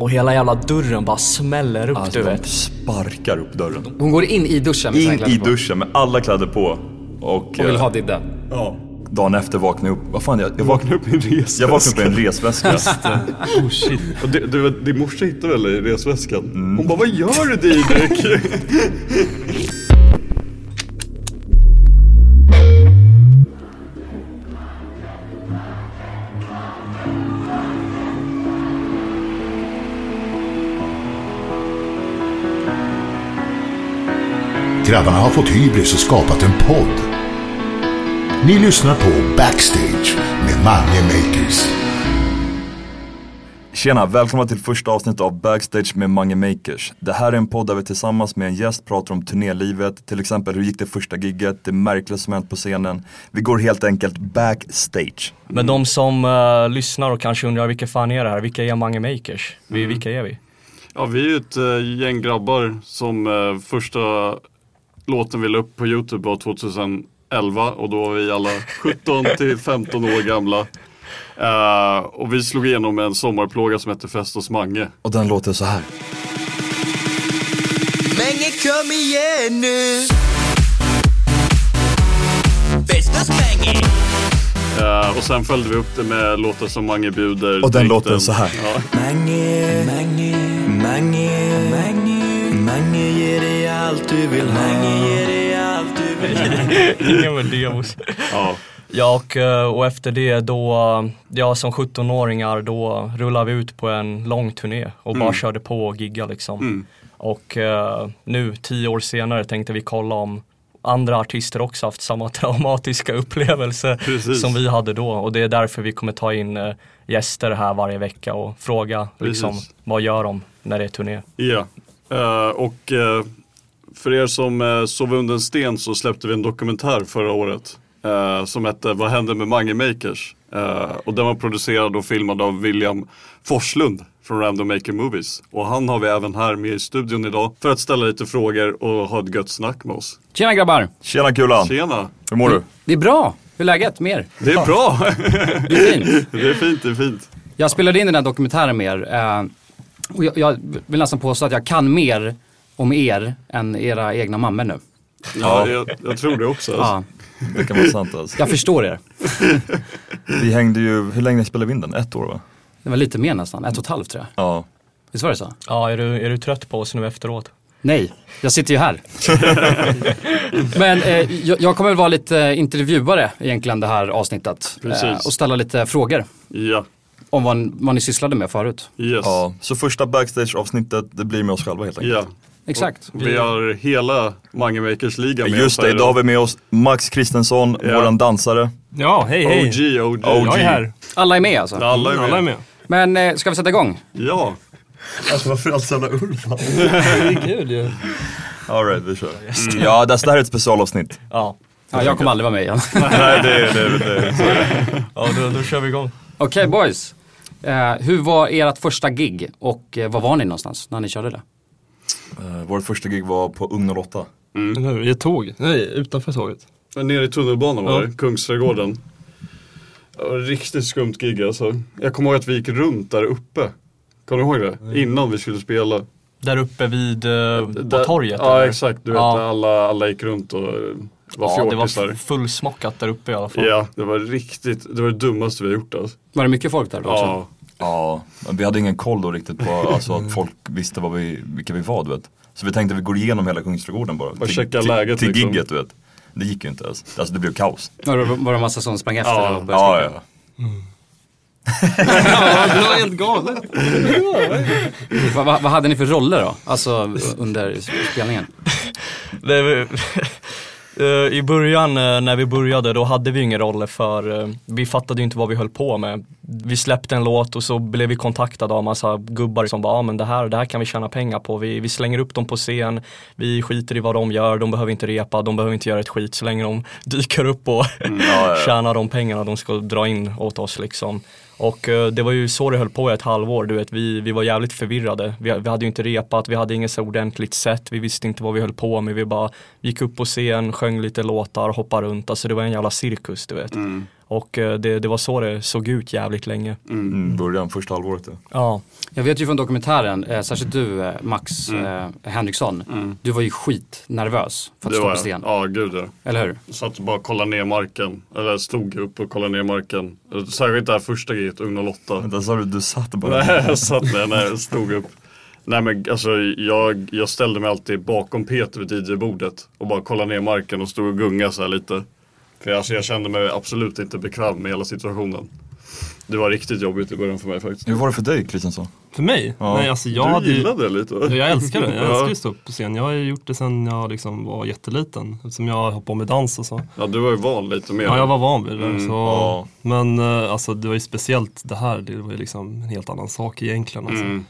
Och hela jävla dörren bara smäller upp Alltså du de vet. sparkar upp dörren. Hon går in i duschen med In i på. duschen med alla kläder på. Och, Och vill eh, ha Didde. ja. dagen efter vaknade jag upp. Vad fan, jag, jag vaknade upp i en resväska. Jag vaknade upp i en resväska. Oh shit. Och det, det, din morsa hittade väl i resväskan? Mm. Hon bara, vad gör du Didrik? Grabbarna har fått hybris och skapat en podd. Ni lyssnar på Backstage med Mange Makers. Tjena, välkomna till första avsnittet av Backstage med Mange Makers. Det här är en podd där vi tillsammans med en gäst pratar om turnélivet, till exempel hur gick det första gigget, det märkliga som hänt på scenen. Vi går helt enkelt backstage. Men de som eh, lyssnar och kanske undrar vilka fan är det här? Vilka är Mange Makers? Vi, Vilka är vi? Ja, vi är ett eh, gäng grabbar som eh, första låten vi la upp på Youtube var 2011 och då var vi alla 17 till 15 år gamla. Eh, och vi slog igenom med en sommarplåga som hette Fest hos Mange. Och den låter så här. Mange kom igen nu Fest hos Mange Eh, och sen följde vi upp det med låtar som Mange bjuder. Och den Dikten. låter så här. Ja. Mange, Mange, Mange, Mange Mange ger dig allt du vill ha Mange ger dig allt du vill ha Ingen med demos. Ja. Ja och, eh, och efter det då, ja som 17-åringar då rullade vi ut på en lång turné och bara körde på och gigga liksom. Mm. Och eh, nu tio år senare tänkte vi kolla om andra artister också haft samma traumatiska upplevelse Precis. som vi hade då och det är därför vi kommer ta in eh, gäster här varje vecka och fråga liksom, vad gör de när det är turné. Ja, Eh, och eh, för er som uh, sov under en sten så släppte vi en dokumentär förra året eh, som hette Vad hände med Mange Makers? Eh, och den var producerad och filmad av William Forslund från Random Maker Movies. Och han har vi även här med i studion idag för att ställa lite frågor och ha ett gött snack med oss. Tjena grabbar! Tjena Kulan! Tjena! Hur mår du? Det är bra! Hur är läget med er? Det är bra! Det är fint. det är fint, det är fint. Jag spelade in den här dokumentären med er. Eh, och jag, jag vill nästan påstå att jag kan mer om er än era egna mammor nu. Ja, jag, jag tror det också. Alltså. Ja, Det kan vara sant alltså. jag förstår er. Vi hängde ju, hur länge spelade vi in den? Ett år va? Det var lite mer nästan, ett och ett halvt tror jag. Ja. Visst var det så? Ja, är du, är du trött på oss nu efteråt? Nej, jag sitter ju här. Men eh, jag, jag kommer väl vara lite intervjuare egentligen det här avsnittet. Precis. Eh, och ställa lite frågor Ja, om vad, vad ni sysslade med förut. yes. ja. Så första backstage-avsnittet, det blir med oss själva helt enkelt. Ja. Exakt. Vi har hela Mange Makers-ligan med Just det, idag har vi med oss Max Kristensson, Ja. våran dansare. Ja, hej hej. OG, OG. OG. Jag är här. Alla är med alltså. Alla är med. Alla är med. Men eh, ska vi sätta igång? Ja. Alltså varför alltid jävla Ulf? Det är kul ju. Alright, vi kör. Ja, det här är ett specialavsnitt. Ja, Ja, jag kommer aldrig vara med igen. Nej, det är det. det, det så är ja då, då kör vi igång. Okej boys. Eh, hur var ert första gig och eh, var var ni någonstans när ni körde det? Eh, Vårt första gig var på Ugn 08. Eller hur? I ett tåg? Nej, utanför tåget. Nere i tunnelbanan var Ja. det, Kungsträdgården. Det var ett riktigt skumt gig alltså. Jag kommer ihåg att vi gick runt där uppe. Kommer du ihåg det? Innan vi skulle spela. Där uppe vid, eh, på Där- torget? Ja eller? exakt, du vet Ja. alla, alla gick runt och var Ja, det fjortisar. var fullsmockat där uppe i alla fall. Ja, det var riktigt, det var det dummaste vi har gjort alltså. Var det mycket folk där då också? Ja, vi hade ingen koll då riktigt på alltså, att folk visste vad vi, vilka vi var du vet. Så vi tänkte att vi går igenom hela Kungsträdgården bara. Bara till, checka till, läget, Till liksom. gigget du vet. Det gick ju inte ens. Alltså det blev kaos. Var det, var det en massa som sprang efter Ja. och Ja, ja. Ja, det var helt galet. Vad, vad, vad hade ni för roller då? Alltså under spelningen? Det, I början eh, när vi började då hade vi ingen roller för eh, vi fattade ju inte vad vi höll på med. Vi släppte en låt och så blev vi kontaktade av massa gubbar som bara, ja men det här, det här kan vi tjäna pengar på. Vi, vi slänger upp dem på scen, vi skiter i vad de gör, de behöver inte repa, de behöver inte göra ett skit så länge de dyker upp och ja, ja. tjänar de pengarna de ska dra in åt oss liksom. Och eh, det var ju så det höll på i ett halvår, du vet, vi, vi var jävligt förvirrade. Vi, vi hade ju inte repat, vi hade inget så ordentligt sätt, vi visste inte vad vi höll på med. Vi bara gick upp på scen, sjöng lite låtar, hoppade runt, alltså det var en jävla cirkus du vet. Mm. Och eh, det, det var så det såg ut jävligt länge. Mm, början, första halvåret ja. Ja, Jag vet ju från dokumentären, eh, särskilt du eh, Max eh, Henriksson, du var ju skitnervös för att Det stå på sten. Ja, gud ja. Eller hur? Jag satt och bara kollade ner marken. Eller stod upp och kollade ner marken. Särskilt det här första giget, Ung 08. Vänta, sa du du satt bara? Nej, jag satt ner när jag stod upp. Nej men alltså jag, jag ställde mig alltid bakom Peter vid DJ-bordet och bara kollade ner marken och stod och gungade så här lite. För alltså, jag kände mig absolut inte bekväm med hela situationen. Det var riktigt jobbigt i början för mig faktiskt. Hur var det för dig Kristensson? För mig? Ja. Nej, alltså jag du hade ju- gillade det lite va? Ja, Jag älskar det, jag Ja. älskar ju stå upp på scen. Jag har gjort det sedan jag liksom var jätteliten. Eftersom jag har hållit på med dans och så. Ja du var ju van lite mer. Ja, jag var van vid det. Mm, så, ja. Men eh, alltså det var ju speciellt det här, det var ju liksom en helt annan sak egentligen. Alltså, Mm,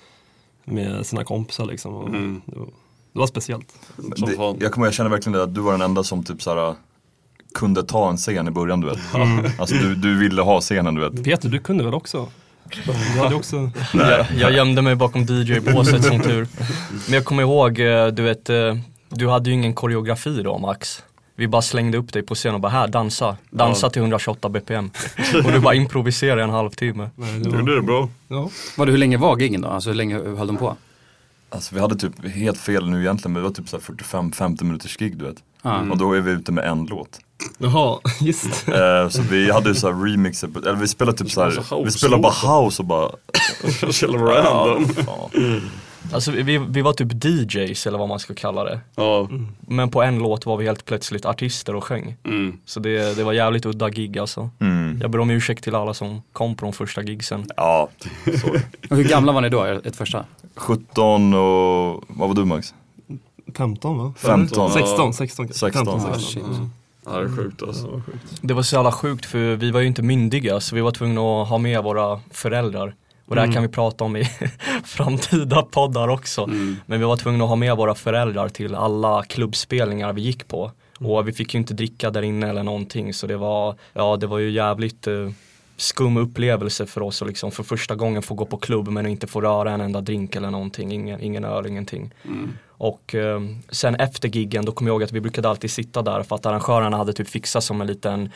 Med sina kompisar liksom. Och Mm. det, var, det var speciellt. Det, jag kommer jag känner verkligen det att du var den enda som typ såhär kunde ta en scen i början du vet. Alltså du, du ville ha scenen du vet. Peter, du kunde väl också? Du hade också... jag, jag gömde mig bakom DJ-båset som tur. Men jag kommer ihåg, eh, du vet, eh, du hade ju ingen koreografi då Max. Vi bara slängde upp dig på scen och bara här, dansa. Dansa Ja. till 128 bpm. Och du bara improviserade en halvtimme. Nej, det Du var, gjorde det bra. ja. Var det, hur länge var giggen då? Alltså hur länge höll de på? Alltså vi hade typ helt fel nu egentligen men det var typ såhär 45-50 minuters gig du vet. Ja. Och då är vi ute med en låt. Jaha, just det. Eh, så vi hade ju såhär remixer, eller vi spelade typ såhär, Alltså, vi spelade bara house och bara Så jävla random. ja. Alltså vi, vi var typ DJs eller vad man ska kalla det. Ja. Men på en låt var vi helt plötsligt artister och sjöng. Mm. Så det, det var jävligt udda gig alltså. Mm. Jag ber om ursäkt till alla som kom på de första gigsen. Ja, hur gamla var ni då, ert första? 17 och, vad var du Max? 15 va? 15. 16, 16. 16. 15, Ah, 16. Ja, det är sjukt alltså. Ja, sjukt. Det var så jävla sjukt för vi var ju inte myndiga så vi var tvungna att ha med våra föräldrar. Och det här kan vi prata om i framtida poddar också. Men vi var tvungna att ha med våra föräldrar till alla klubbspelningar vi gick på. Och vi fick ju inte dricka där inne eller någonting så det var, ja det var ju jävligt eh, skum upplevelse för oss att liksom för första gången få gå på klubb men inte få röra en enda drink eller någonting, ingen, ingen öl, ingenting. Och eh, sen efter giggen då kom jag ihåg att vi brukade alltid sitta där för att arrangörerna hade typ fixat som en liten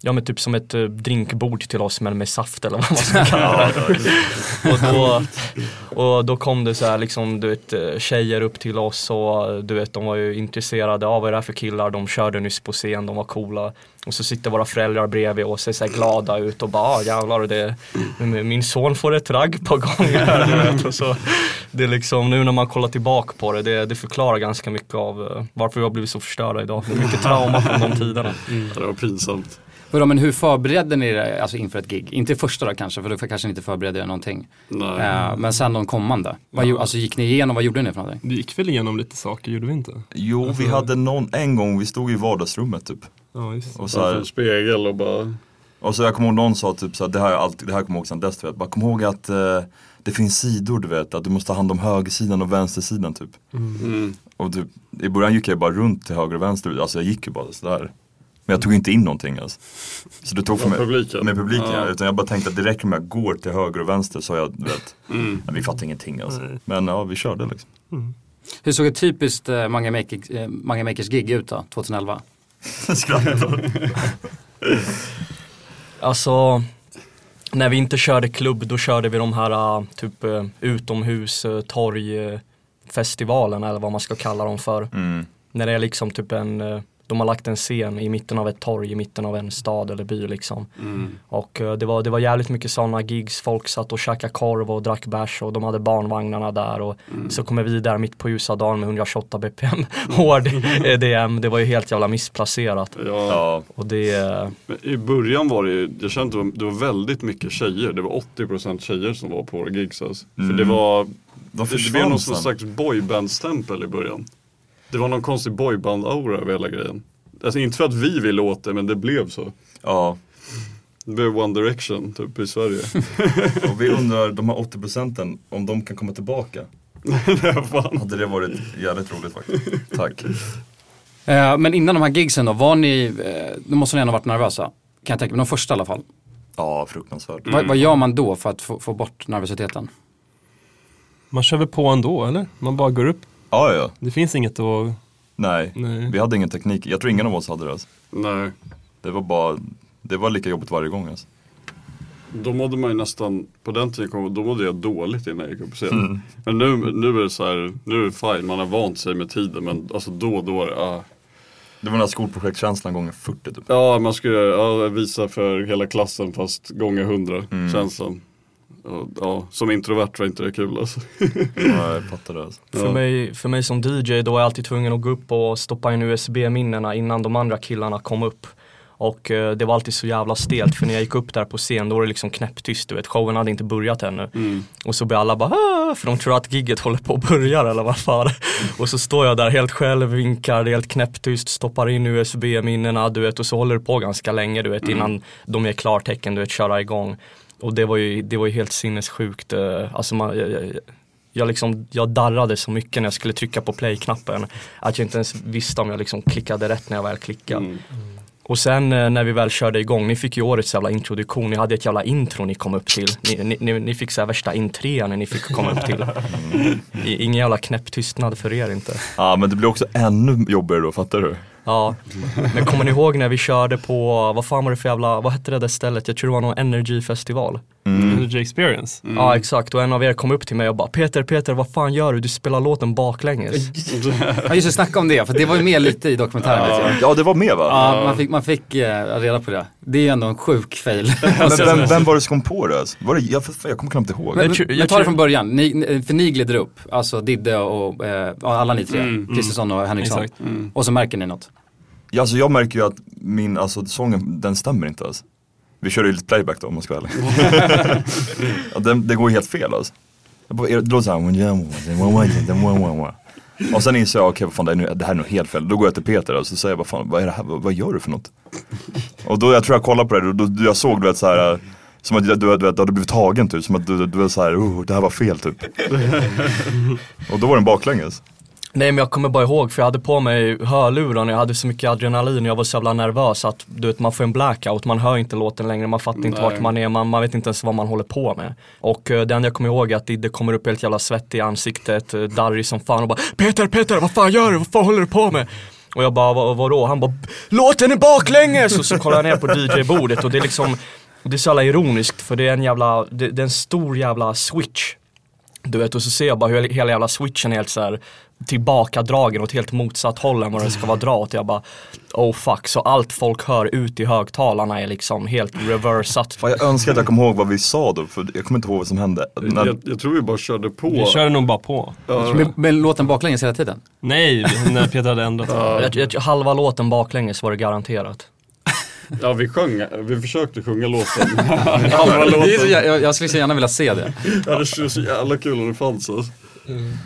Ja men typ som ett eh, drinkbord till oss men med saft eller vad man ska kalla det. och, då, och då kom det så här liksom du vet eh, tjejer upp till oss och eh, du vet de var ju intresserade av vad är det här för killar, de körde nyss på scen, de var coola. Och så sitter våra föräldrar bredvid och ser så här glada ut och bara ah, jävlar det, min son får ett ragg på gång här du vet. Och så, det är liksom nu när man kollar tillbaka på det, det, det förklarar ganska mycket av varför vi har blivit så förstörda idag. Mycket trauma från de tiderna. Ja, det var pinsamt. Vadå, men hur förberedde ni er alltså, inför ett gig? Inte första då kanske, för då kanske ni inte förberedde er någonting. Nej. Eh, men sen de kommande. Vad, alltså, gick ni igenom, vad gjorde ni för någonting? Vi gick väl igenom lite saker, gjorde vi inte? Jo, vi hade någon, en gång, vi stod i vardagsrummet typ. Ja, just det. Och så, Framför en här, spegel och bara och så jag kommer ihåg någon sa typ så här, det här, är alltid, det här kommer jag ihåg sedan dess du vet. Bara kom ihåg att eh, det finns sidor du vet, att du måste ta hand om högersidan och vänstersidan typ. mm. Och typ, i början gick jag bara runt till höger och vänster, alltså jag gick ju bara sådär. Men jag tog inte in någonting alltså. Så det tog för Med mig, publiken? Med publiken ja. Utan jag bara tänkte att det räcker med att jag går till höger och vänster så jag, du vet. Mm. Men vi fattade ingenting alltså. Nej. Men ja, vi körde liksom. Hur såg ett typiskt eh, Mange, Makers, eh, Mange Makers gig ut då, 2011? Skrattar. Alltså, när vi inte körde klubb då körde vi de här uh, typ uh, utomhus uh, torgfestivalen eller vad man ska kalla dem för. Mm. När det är liksom typ en, de har lagt en scen i mitten av ett torg i mitten av en stad eller by liksom. Mm. Och uh, det, var, det var jävligt mycket sådana gigs, folk satt och käkade korv och drack bärs och de hade barnvagnarna där och så kommer vi där mitt på ljusa dagen med 128 bpm hård EDM, det var ju helt jävla missplacerat. Ja. Ja, Och det, Men I början var det ju, jag kände att det var, väldigt mycket tjejer. Det var 80% tjejer som var på våra gigs alltså. För Mm. det var, de det, det blev någon slags boyband-stämpel i början. Det var någon konstig boyband-aura över hela grejen. Alltså inte för att vi ville åt det, men det blev så. Ja, Det blev One Direction typ i Sverige. och vi undrar, de här 80 procenten, om de kan komma tillbaka. Fan. Hade det varit jävligt roligt faktiskt. Tack. Eh, men innan de här gigsen då, var ni, eh, då måste ni ändå ha varit nervösa. Kan jag tänka mig, de första i alla fall. Ja, fruktansvärt. Vad, vad gör man då för att få, få bort nervositeten? Man kör väl på ändå eller? Man bara går upp. Ja, ja. Det finns inget att... Nej. Nej. Vi hade ingen teknik. Jag tror ingen av oss hade det. Alltså. Nej. Det var bara Det var lika jobbigt varje gång alltså. Då mådde man ju nästan, på den tiden kom, då mådde jag dåligt innan jag gick upp på scen. Men nu, nu är det så här, nu är det fine, man har vant sig med tiden men alltså då då var det, ah. Det var den här skolprojektkänslan gånger 40 typ. Ja, man skulle ja, visa för hela klassen fast gånger hundra känslan. Ja, ja, som introvert var inte det kul alltså. Ja, jag fattar det alltså. För, Ja. mig, för mig som DJ då var jag alltid tvungen att gå upp och stoppa in USB-minnena innan de andra killarna kom upp. Och eh, det var alltid så jävla stelt för när jag gick upp där på scen då var det liksom knäpptyst du vet, showen hade inte börjat ännu. Och så blir alla bara "Ah", för de tror att gigget håller på att börja eller vad fan. och så står jag där helt själv, vinkar, det är helt knäpptyst, stoppar in USB-minnena du vet och så håller det på ganska länge du vet innan de ger klartecken du vet köra igång. Och det var ju, det var ju helt sinnessjukt, eh, alltså man, jag, jag, jag, liksom, jag darrade så mycket när jag skulle trycka på play-knappen att jag inte ens visste om jag liksom klickade rätt när jag väl klickade. Mm. Och sen eh, när vi väl körde igång, ni fick ju årets jävla introduktion, ni hade ett jävla intro ni kom upp till. Ni, ni, ni, ni fick så här värsta intrean när ni fick komma upp till. I, ingen jävla knäpp tystnad för er inte. Ja men det blir också ännu jobbigare då, fattar du? Ja, men kommer ni ihåg när vi körde på, vad fan var det för jävla, vad hette det där stället? Jag tror det var någon energifestival energy-festival. Energy experience. Ja exakt, och en av er kom upp till mig och bara Peter, Peter vad fan gör du? Du spelar låten baklänges. Ja just det, snacka om det, för det var ju med lite i dokumentären. jag. Ja det var med va? Ja, man fick, man fick eh, reda på det. Det är ju ändå en sjuk fail. Men vem, vem var det som kom på det? Var det jag, jag kommer knappt ihåg. Men, men jag ta det från början, ni, för ni glider upp, alltså Didde och eh, ja, alla ni tre, Mm, Kristersson och Henriksson. Exakt. Och så märker ni något. Ja, alltså, jag märker ju att min, alltså sången, den stämmer inte alls. Vi kör ju lite playback då om man ska vara ärlig. ja, den, det går ju helt fel alltså. Jag bara, Det låter såhär Och sen inser jag, okej vad fan det, det här är nog helt fel. Då går jag till Peter och så säger jag, vad fan, vad är det här, vad, vad gör du för något? Och då, jag tror jag kollade på det och då, då jag såg du vet såhär som att du, du, du, du hade blivit tagen typ, som att du, du var såhär, oh, det här var fel typ. och då var den baklänges. Nej men jag kommer bara ihåg för jag hade på mig hörlurar och jag hade så mycket adrenalin och jag var så jävla nervös att du vet man får en blackout, man hör inte låten längre, man fattar inte Nej. vart man är, man, man vet inte ens vad man håller på med. Och uh, det enda jag kommer ihåg är att Didde kommer upp helt jävla svettig i ansiktet, uh, darrig som fan och bara Peter, Peter, vad fan gör du? Vad fan håller du på med? Och jag bara, vad, vadå? Han bara, låten är baklänges! Och så kollar jag ner på DJ-bordet och det är liksom, det är så jävla ironiskt för det är en jävla, det, det är en stor jävla switch du vet och så ser jag bara hur hela jävla switchen är helt så här tillbakadragen åt helt motsatt håll än vad den ska vara dra åt. Jag bara oh fuck, så allt folk hör ut i högtalarna är liksom helt reversat. Fan, jag önskar att jag kom ihåg vad vi sa då, för jag kommer inte ihåg vad som hände. När, Jag, jag tror vi bara körde på. Vi körde nog bara på. Ja, Men, men låten baklänges hela tiden? Nej, när Peter hade ändrat. Jag, halva låten baklänges var det garanterat. Ja vi sjöng, vi försökte sjunga låten. Halva låten. jag, jag, skulle så gärna vilja se det. Ja, det skulle så jävla kul om det fanns alltså.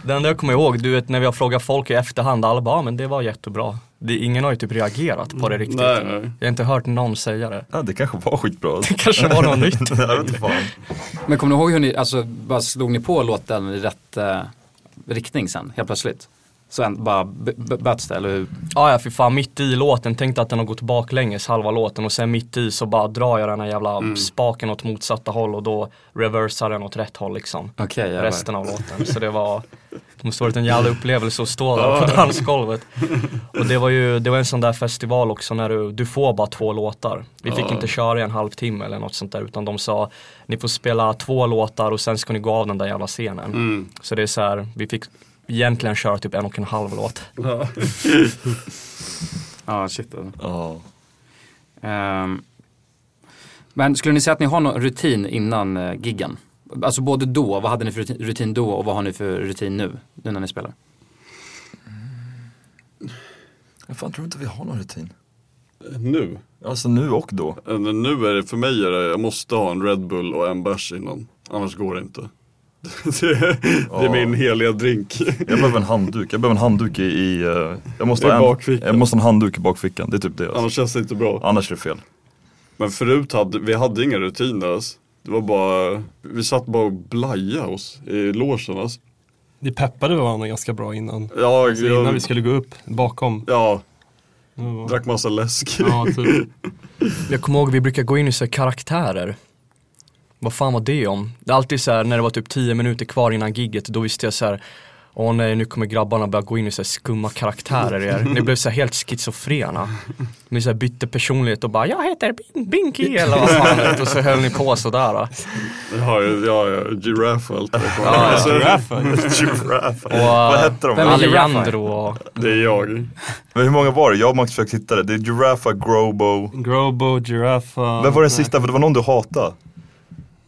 Det enda jag kommer ihåg, du vet när vi har frågat folk i efterhand, alla bara, "Ja, men det var jättebra. Det, ingen har ju typ reagerat på det riktigt. Nej, nej. Jag har inte hört någon säga det. ja, det kanske var skitbra. Det kanske var något nytt. jag vet inte fan. Men kommer ni ihåg hur ni, alltså bara slog ni på låten i rätt eh, riktning sen, helt plötsligt? Så en, bara b- b- böts det, eller hur? Ja, ja för fan mitt i låten, tänkte att den har gått baklänges halva låten och sen mitt i så bara drar jag den här jävla spaken åt motsatta håll och då reversar den åt rätt håll liksom. Jävlar. Resten av låten. Så det var, det måste varit en jävla upplevelse att stå där på dansgolvet. Och det var ju, det var en sån där festival också när du, du får bara två låtar. Vi fick inte köra i en halvtimme eller något sånt där utan de sa ni får spela två låtar och sen ska ni gå av den där jävla scenen. Mm. Så det är så här, vi fick egentligen köra typ en och en halv låt. Ja. Ja, shit. alltså. Ja. Ehm, men skulle ni säga att ni har någon rutin innan uh, giggen? Alltså både då, vad hade ni för rutin, då och vad har ni för rutin nu, nu när ni spelar? Jag fan tror inte vi har någon rutin. Nu? Alltså nu och då. Eh, Nu är det, för mig är det, jag måste ha en Red Bull och en bärs innan. Annars går det inte. Det är, min heliga drink. Jag behöver en handduk, jag behöver en handduk i, i eh, jag, måste I ha en, bakfickan. jag måste ha en handduk i bakfickan, det är typ det alltså. Annars känns det inte bra. Annars är det fel. Men förut hade vi hade inga rutiner alltså. Det var bara, vi satt bara och blajade oss i logen alltså. Vi peppade varandra ganska bra innan. Ja, Så innan jag, vi skulle gå upp bakom. ja, drack massa läsk. Ja, typ. Jag kommer ihåg vi brukar gå in i så här karaktärer. Vad fan var det om? Det är alltid så här när det var typ 10 minuter kvar innan gigget, då visste jag så här. Åh nej, nu kommer grabbarna börja gå in i så här skumma karaktärer igen. Ni blev så här helt schizofrena. Ni så här bytte personlighet och bara, jag heter Bin- Binky eller vad fan du. Och så höll ni på sådär. Jag har ju, ja, ja, giraffe och allt det. Ja, ja. Alltså, Giraffe. Och, Vad hette de? Vem är Alejandro och Det är jag. Men hur många var det? Jag och Max försökte hitta det. Det är Giraffa, Grobo. Grobo, Giraffa. Vem var den sista? För det var någon du hatade.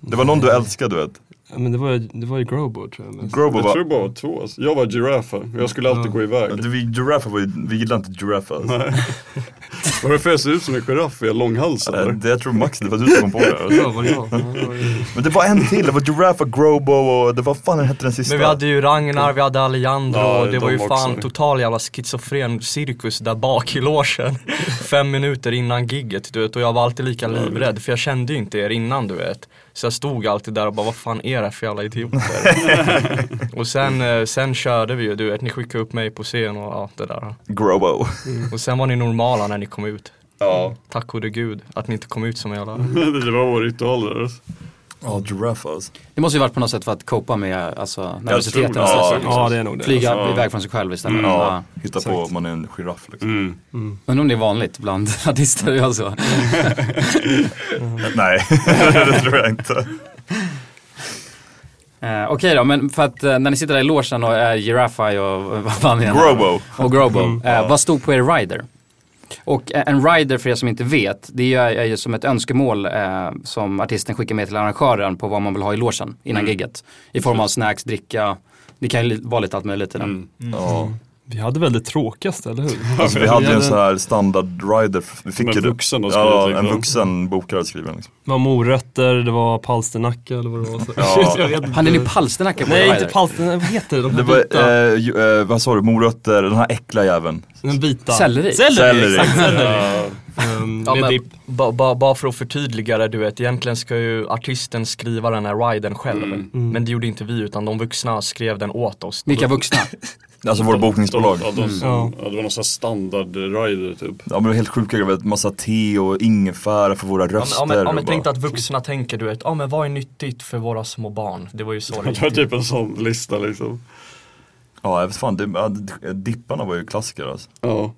Det var någon du älskade du vet. Ja, men det var, ju- det var ju Grobo tror jag. mest. Grobo Jag tror var... det bara var två. Alltså. Jag var giraffe. Jag skulle alltid gå iväg. Du, vi, giraffe var ju, vi gillar inte giraffe alltså. Varför jag ser ut som en giraff? Är jag långhalsad det, eller? det jag tror Max, det var du som kom på det. Ja, Alltså. var det jag? Ja, det var ju- Men det var en till, det var Giraffe, Grobo och det var fan den hette den sista. Men vi hade ju Ragnar, vi hade Alejandro Ja, och det var ju de fan också. total jävla schizofren cirkus där bak i logen. Fem minuter innan gigget du vet och jag var alltid lika livrädd för jag kände ju inte er innan du vet. Så jag stod alltid där och bara vad fan är det här för jävla idioter? och sen, eh, sen körde vi ju du vet, ni skickade upp mig på scen och ja, det där. Grobo. Och sen var ni normala när ni kom ut. Ja. Tack gode gud att ni inte kom ut som jävla Det var vår ritual där. alltså. Ja, Giraffe alltså. Det måste ju varit på något sätt för att copa med alltså, nervositeten det. stressen. Ja, Ja, det är nog det. Flyga Alltså, iväg från sig själv istället. Mm. Ja. Ja, hitta på att man är en giraff liksom. Mm. Undrar om det är vanligt bland artister alltså. Nej, det tror jag inte. Eh, Okej då, men för att eh, när ni sitter där i logen och är Giraffe och vad fan är? Grobo. Och Grobo. Eh, vad stod på er rider? Och eh, en rider för er som inte vet, det är ju, är ju som ett önskemål eh, som artisten skickar med till arrangören på vad man vill ha i logen innan gigget. I form av snacks, dricka, det kan ju vara lite allt möjligt i den. Ja. Vi hade väl det tråkigaste, eller hur? Alltså vi hade ju en sån här standard rider, vi fick en ju vuxen Ja, liksom. en vuxen bokare skriven liksom. Det var morötter, det var palsternacka eller vad det var. Så. Ja. inte. Hade ni palsternacka på Nej, inte palsternacka, vad heter det? De Det var, eh, ju- eh, vad sa du, morötter, den här äckliga jäveln. Den vita. Selleri. Selleri, Selleri. exakt. Selleri. Ja, Um, Ja, men, dipp. ba, ba, bara för att förtydliga det, du vet, egentligen ska ju artisten skriva den här riden själv. Men det gjorde inte vi, utan de vuxna skrev den åt oss. Vilka vuxna? Alltså våra bokningsbolag. De, ja, de, som, Ja. ja, det var någon sån här standard rider typ. Ja men det var helt sjuka grejer, massa te och ingefära för våra Ja, men, röster. ja, men, ja, men bara- tänk dig att vuxna tänker du vet, ja men vad är nyttigt för våra små barn? Det var ju så det Det var typ en sån lista liksom. Ja jag vet fan, det, ja, dipparna var ju klassiker alltså. Ja.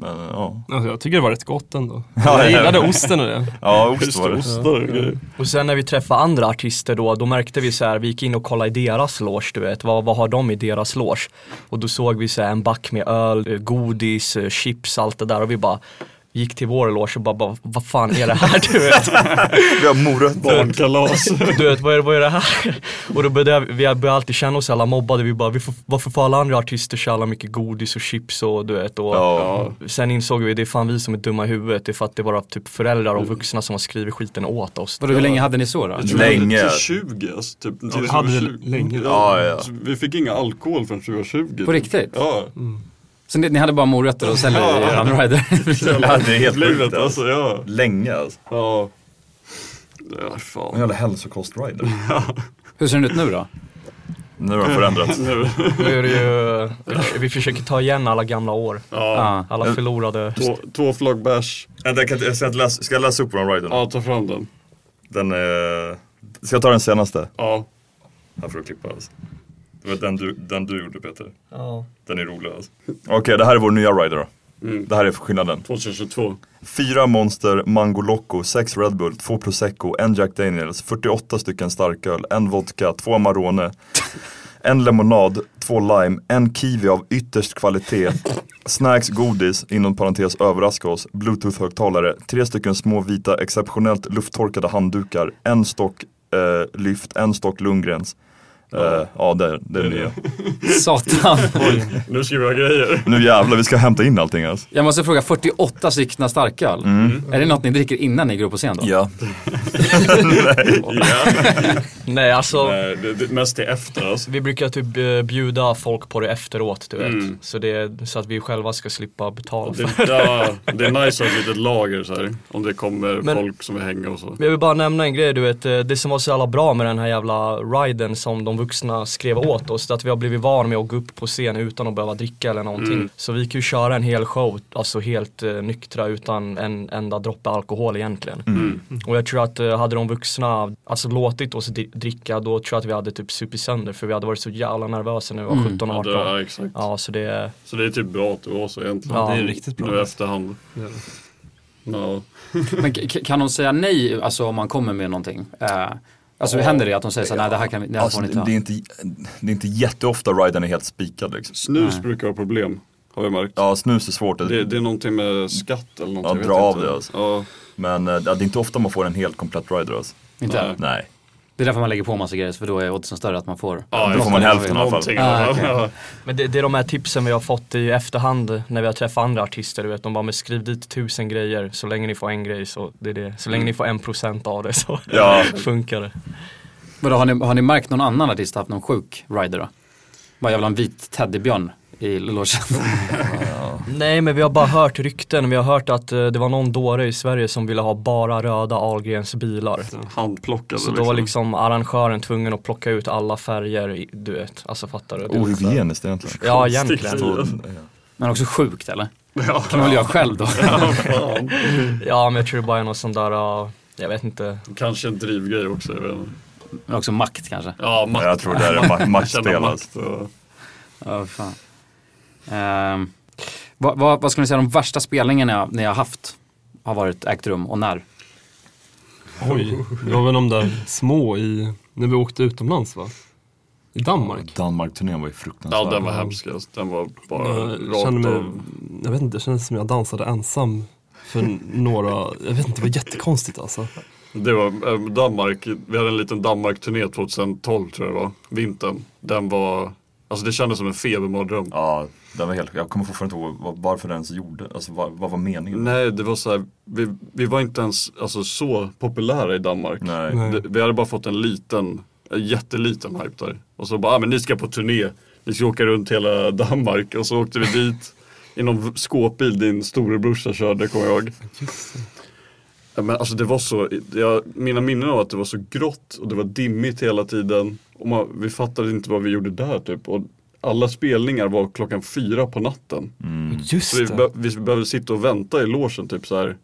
Men ja. Alltså, jag tycker det var rätt gott ändå. Ja, jag gillade osten och det. Ja ost var det, och grejer. Och sen när vi träffade andra artister då, då märkte vi så här, vi gick in och kollade i deras loge du vet, vad, vad har de i deras loge? Och då såg vi så här, en back med öl, eh, godis, eh, chips, allt det där och vi bara gick till vår loge och bara, bara vad fan är det här du vet? Vi har morötter. Barnkalas. Du vet, vad är, vad är det här? Och då började vi, vi började alltid känna oss alla mobbade, vi bara, vi får, varför får alla andra artister så mycket godis och chips och du vet och Ja. Sen insåg vi, det är fan vi som är dumma i huvudet, det är för att det är våra typ föräldrar och vuxna som har skrivit skiten åt oss. Vadå, hur länge hade ni så då? Jag tror Länge. Till 20 alltså, typ. Till vi hade det 20. länge. Ja, ja. Så vi fick inga alkohol förrän 2020. På riktigt? Ja. Så ni, ni hade bara morötter och selleri i er rider? Ja, det är helt sjukt alltså. alltså, ja. Länge alltså. Ja. Ja, En fan. jävla hälsokost-rider. Hur ser den ut nu då? Nu har de förändrats. Nu. Nu är det ju, vi försöker ta igen alla gamla år, Ja. Ja. alla förlorade Två, två flagg bärs. Vänta, jag kan inte- jag ska, läsa, ska jag läsa upp den riden? Ja, ta fram den. Den är... Ska jag ta den senaste? Ja. Här får du klippa alltså. Det var den du, den du gjorde Peter. Ja. Den är rolig alltså. Okej, det här är vår nya rider då. Mm. Det här är skillnaden. 2022. Fyra Monster, Mango Loco, sex Red Bull, två Prosecco, en Jack Daniels, 48 stycken starköl, en vodka, två Amarone, en lemonad, två lime, en kiwi av ytterst kvalitet, snacks, godis, inom parentes överraska oss, bluetooth-högtalare, tre stycken små vita exceptionellt lufttorkade handdukar, en stock eh, lyft, en stock Lundgrens. Eh, ja, det, det är nya. Satan. Nu ska vi ha grejer. Nu jävlar, vi ska hämta in allting alltså. Jag måste fråga, 48 stycken starköl? Är det något ni dricker innan ni går upp på scen då? Ja. Ja. Nej alltså, Nej, det, det, mest till efter alltså. vi brukar typ eh, bjuda folk på det efteråt du vet. Mm. Så, det, så att vi själva ska slippa betala för Det, ja, det är nice att ha ett litet lager så här. Om det kommer Men- folk som vill hänga och så. Men jag vill bara nämna en grej du vet, eh, det som var så jävla bra med den här jävla riden som de vuxna skrev åt oss. Att vi har blivit van med att gå upp på scen utan att behöva dricka eller någonting. Mm. Så vi kan ju köra en hel show, alltså helt eh, nyktra utan en enda droppe alkohol egentligen. Mm. Och jag tror att eh, hade de vuxna alltså låtit oss dricka då tror jag att vi hade typ supit sönder för vi hade varit så jävla nervösa när vi var Mm. 17 Ja, 18. det, ja, exakt. Ja så det, Så det är typ bra att det var så egentligen. Ja, det är riktigt bra. Nu efterhand. Ja. Ja. Men kan de säga nej alltså, om man kommer med någonting? Eh, alltså händer det att de säger så nej det här, kan vi, det här Alltså, får ni det, inte det, ha? är inte, det är inte jätteofta riden är helt spikad liksom. Snus Nej. brukar vara problem, har vi märkt. Ja, snus är svårt. Det, det är någonting med skatt eller någonting. Ja, dra av det, alltså. Ja, Men eh, ja, det är inte ofta man får en helt komplett rider alltså. Inte? Nej. Nej. Det är därför man lägger på massa grejer, för då är oddsen större att man får. ja, Då får man hälften i alla fall. Ah, ja. Men det, det är de här tipsen vi har fått i efterhand när vi har träffat andra artister. Du vet, de bara, men skriv dit tusen grejer så länge ni får en grej så det är det. Så länge ni får en procent av det så Ja. funkar det. Vadå, har, ni, har ni märkt någon annan artist haft någon sjuk rider då? Bara jag vill ha en vit teddybjörn i logen. Nej men vi har bara hört rykten. Vi har hört att eh, det var någon dåre i Sverige som ville ha bara röda Ahlgrens bilar. Handplockade Så då var liksom arrangören tvungen att plocka ut alla färger, i- du vet. Alltså fattar du? Det var så- Ohygieniskt egentligen. Ja egentligen. Så, Men också sjukt eller? Ja, kan man väl göra själv då? ja, fan. Ja men jag tror det bara är någon sån där, ja, jag vet inte. Kanske en drivgrej också. Jag vet inte. Men också makt kanske. Ja, makt. jag tror det är ma- Känna maktspel makt. och- Ja, fan. Ehm, vad, vad, vad skulle ni säga de värsta spelningarna ni har haft har varit ägt rum och när? Oj, det var väl de där små i, när vi åkte utomlands va? I Danmark. Danmark-turnén var ju fruktansvärd. Ja, den var hemsk. Den var bara Jag rakt kände mig, jag vet inte, det kändes som jag dansade ensam för några, jag vet inte, det var jättekonstigt alltså. Det var eh, Danmark, vi hade en liten Danmark-turné 2012 tror jag det var, vintern. Den var, alltså det kändes som en febermardröm. Ja, den var helt, jag kommer fortfarande inte ihåg vad- varför den ens gjorde, alltså vad, vad var meningen? Nej, det var så här, vi, vi var inte ens alltså, så populära i Danmark. Nej. Nej. Vi hade bara fått en liten, en jätteliten hype där. Och så bara, ah, men ni ska på turné, ni ska åka runt hela Danmark. Och så åkte vi dit i någon skåpbil din storebrorsa körde, kommer jag ihåg. Men alltså det var så, jag, mina minnen av att det var så grått och det var dimmigt hela tiden. Och man, vi fattade inte vad vi gjorde där typ. Och alla spelningar var klockan fyra på natten. Just Så vi, be, vi behövde sitta och vänta i logen typ så här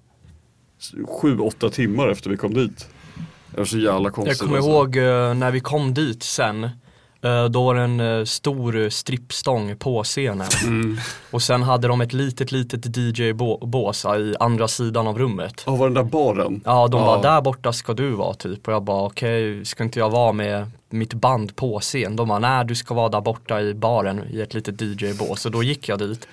sju, åtta timmar efter vi kom dit. Det var så jävla konstigt. Jag kommer alltså. ihåg eh, när vi kom dit sen. eh, då var det en eh, stor strippstång på scenen. Mm. Och sen hade de ett litet, litet DJ-bås i andra sidan av rummet. Ja, var den där baren? Ja, de Ja. bara där borta ska du vara typ. Och jag bara okej, ska inte jag vara med mitt band på scen? De bara nej du ska vara där borta i baren i ett litet DJ-bås. Och då gick jag dit.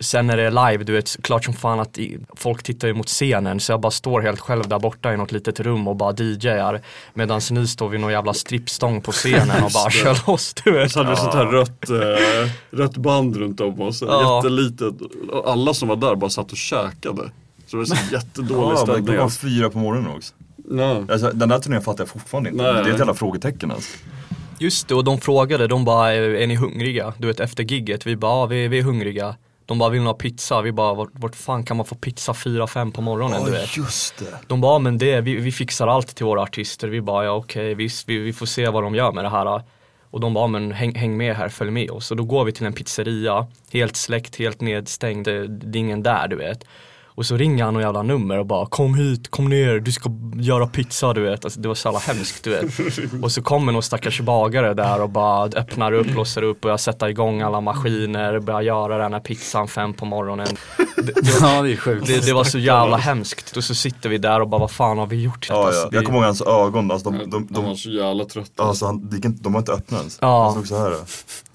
Sen när det är live, du vet, klart som fan att folk tittar ju mot scenen så jag bara står helt själv där borta i något litet rum och bara DJar Medan ni står vid någon jävla strippstång på scenen och bara kör loss du vet. Så hade vi sånt här rött, eh, rött band runt om oss, Ja. jättelitet. Och alla som var där bara satt och käkade. Så det var så jättedålig Ja, men stämning. klockan fyra på morgonen också. Ja. Alltså, den där turnén fattar jag fortfarande inte. Nej. Det är ett jävla frågetecken alltså. Just det, och de frågade, de bara är, ni hungriga? Du vet efter gigget, vi bara ja, vi, vi är hungriga De bara vill ni ha pizza? Vi bara vart, vart fan kan man få pizza 4-5 på morgonen du vet? just det. De bara, "Ja, men det, vi, vi fixar allt till våra artister. Vi bara, ja okej, visst, vi, vi får se vad de gör med det här. Och de bara, "Ja, men häng, häng med här, följ med oss. Så då går vi till en pizzeria, helt släckt, helt nedstängd, det, det är ingen där du vet. Och så ringer han och jävla nummer och bara kom hit, kom ner, du ska göra pizza du vet. Alltså, det var så jävla hemskt du vet. Och så kommer någon stackars bagare där och bara öppnar upp, låser upp och jag sätter igång alla maskiner, börjar göra den här pizzan fem på morgonen. Det, det, Ja, det är sjukt. det, det var så jävla hemskt och så sitter vi där och bara vad fan har vi gjort? Ja, Alltså, ja. det- Jag kommer ihåg hans ögon, alltså, de, de, De, de, var så jävla trötta. alltså, han, de var inte öppna ens. Ja. Han stod så här.